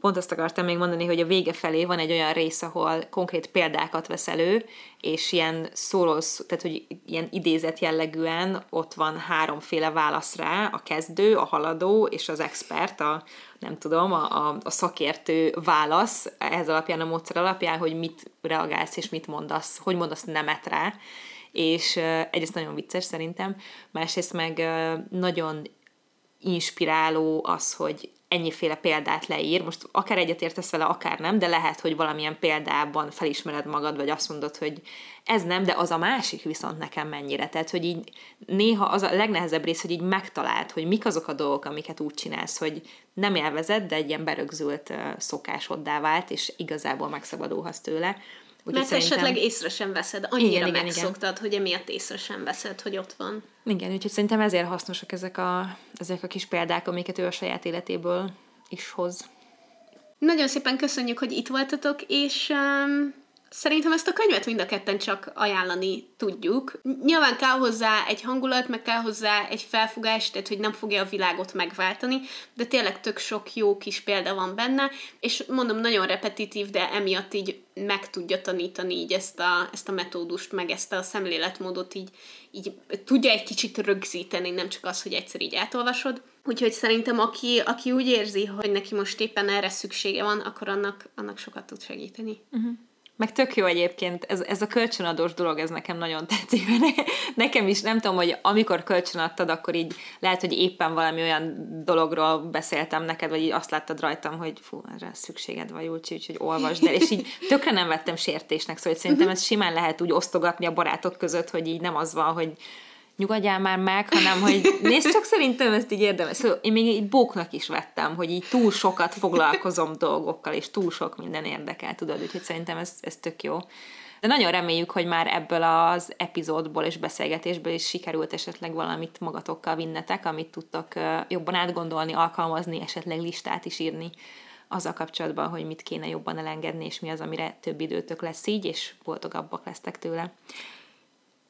pont azt akartam még mondani, hogy a vége felé van egy olyan rész, ahol konkrét példákat vesz elő, és ilyen szóros, tehát hogy ilyen idézet jellegűen ott van háromféle válasz rá, a kezdő, a haladó és az expert, a nem tudom, a, a, a szakértő válasz ez alapján, a módszer alapján, hogy mit reagálsz és mit mondasz, hogy mondasz nemet rá, és egyrészt nagyon vicces szerintem, másrészt meg nagyon inspiráló az, hogy ennyiféle példát leír, most akár egyetértesz vele, akár nem, de lehet, hogy valamilyen példában felismered magad, vagy azt mondod, hogy ez nem, de az a másik viszont nekem mennyire. Tehát, hogy így néha az a legnehezebb rész, hogy így megtaláld, hogy mik azok a dolgok, amiket úgy csinálsz, hogy nem élvezed, de egy ilyen berögzült szokásoddá vált, és igazából megszabadulhatsz tőle. Mert szerintem... esetleg észre sem veszed, annyira igen, igen, megszoktad, igen. hogy emiatt észre sem veszed, hogy ott van. Igen, úgyhogy szerintem ezért hasznosak ezek a, ezek a kis példák, amiket ő a saját életéből is hoz. Nagyon szépen köszönjük, hogy itt voltatok, és um, Szerintem ezt a könyvet mind a ketten csak ajánlani tudjuk. Nyilván kell hozzá egy hangulat, meg kell hozzá egy felfogás, tehát hogy nem fogja a világot megváltani, de tényleg tök sok jó kis példa van benne, és mondom, nagyon repetitív, de emiatt így meg tudja tanítani így ezt a, ezt a metódust, meg ezt a szemléletmódot így, így tudja egy kicsit rögzíteni, nem csak az, hogy egyszer így átolvasod. Úgyhogy szerintem aki, aki úgy érzi, hogy neki most éppen erre szüksége van, akkor annak, annak sokat tud segíteni. Uh-huh. Meg tök jó egyébként, ez, ez a kölcsönadós dolog, ez nekem nagyon tetszik. Nekem is, nem tudom, hogy amikor kölcsönadtad, akkor így lehet, hogy éppen valami olyan dologról beszéltem neked, vagy így azt láttad rajtam, hogy fú, erre szükséged van, Julcsi, úgyhogy olvasd el, és így tökre nem vettem sértésnek, szóval szerintem ez simán lehet úgy osztogatni a barátok között, hogy így nem az van, hogy nyugodjál már meg, hanem hogy nézd csak szerintem ezt így érdemes. Szóval én még így bóknak is vettem, hogy így túl sokat foglalkozom dolgokkal, és túl sok minden érdekel, tudod, úgyhogy szerintem ez, ez tök jó. De nagyon reméljük, hogy már ebből az epizódból és beszélgetésből is sikerült esetleg valamit magatokkal vinnetek, amit tudtok jobban átgondolni, alkalmazni, esetleg listát is írni azzal kapcsolatban, hogy mit kéne jobban elengedni, és mi az, amire több időtök lesz így, és boldogabbak lesztek tőle.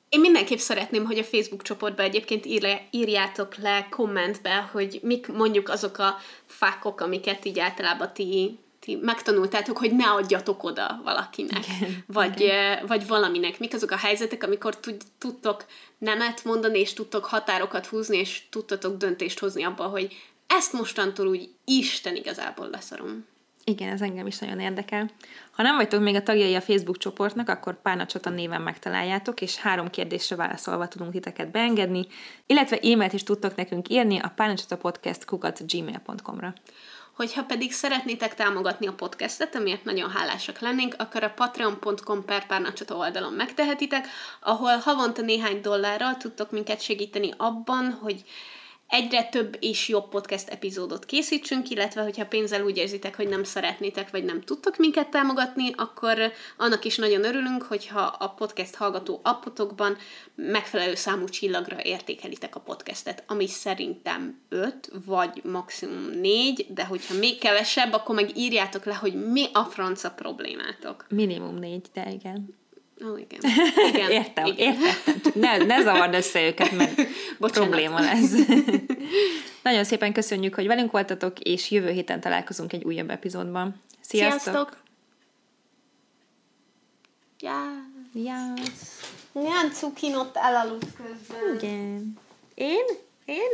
Én mindenképp szeretném, hogy a Facebook csoportba egyébként írjátok le kommentbe, hogy mik mondjuk azok a fákok, amiket így általában ti, ti megtanultátok, hogy ne adjatok oda valakinek, Igen. Vagy, Igen. vagy valaminek. Mik azok a helyzetek, amikor tud, tudtok nemet mondani, és tudtok határokat húzni, és tudtatok döntést hozni abba, hogy ezt mostantól úgy Isten igazából leszarom. Igen, ez engem is nagyon érdekel. Ha nem vagytok még a tagjai a Facebook csoportnak, akkor Párnacsata néven megtaláljátok, és három kérdésre válaszolva tudunk titeket beengedni, illetve e-mailt is tudtok nekünk írni a párnacsatapodcast gmail.com-ra. Hogyha pedig szeretnétek támogatni a podcastet, amiért nagyon hálásak lennénk, akkor a patreon.com per párnacsata oldalon megtehetitek, ahol havonta néhány dollárral tudtok minket segíteni abban, hogy egyre több és jobb podcast epizódot készítsünk, illetve hogyha pénzzel úgy érzitek, hogy nem szeretnétek, vagy nem tudtok minket támogatni, akkor annak is nagyon örülünk, hogyha a podcast hallgató appotokban megfelelő számú csillagra értékelitek a podcastet, ami szerintem 5 vagy maximum 4, de hogyha még kevesebb, akkor meg írjátok le, hogy mi a franca problémátok. Minimum 4, de igen. Ó, igen. igen. Értem, igen. értem. Ne, ne zavard össze őket, mert Bocsánat. probléma lesz. Nagyon szépen köszönjük, hogy velünk voltatok, és jövő héten találkozunk egy újabb epizódban. Sziasztok! Sziasztok! Yeah. Yes. Milyen cukin ott elaludt közben. Igen. Én? Én?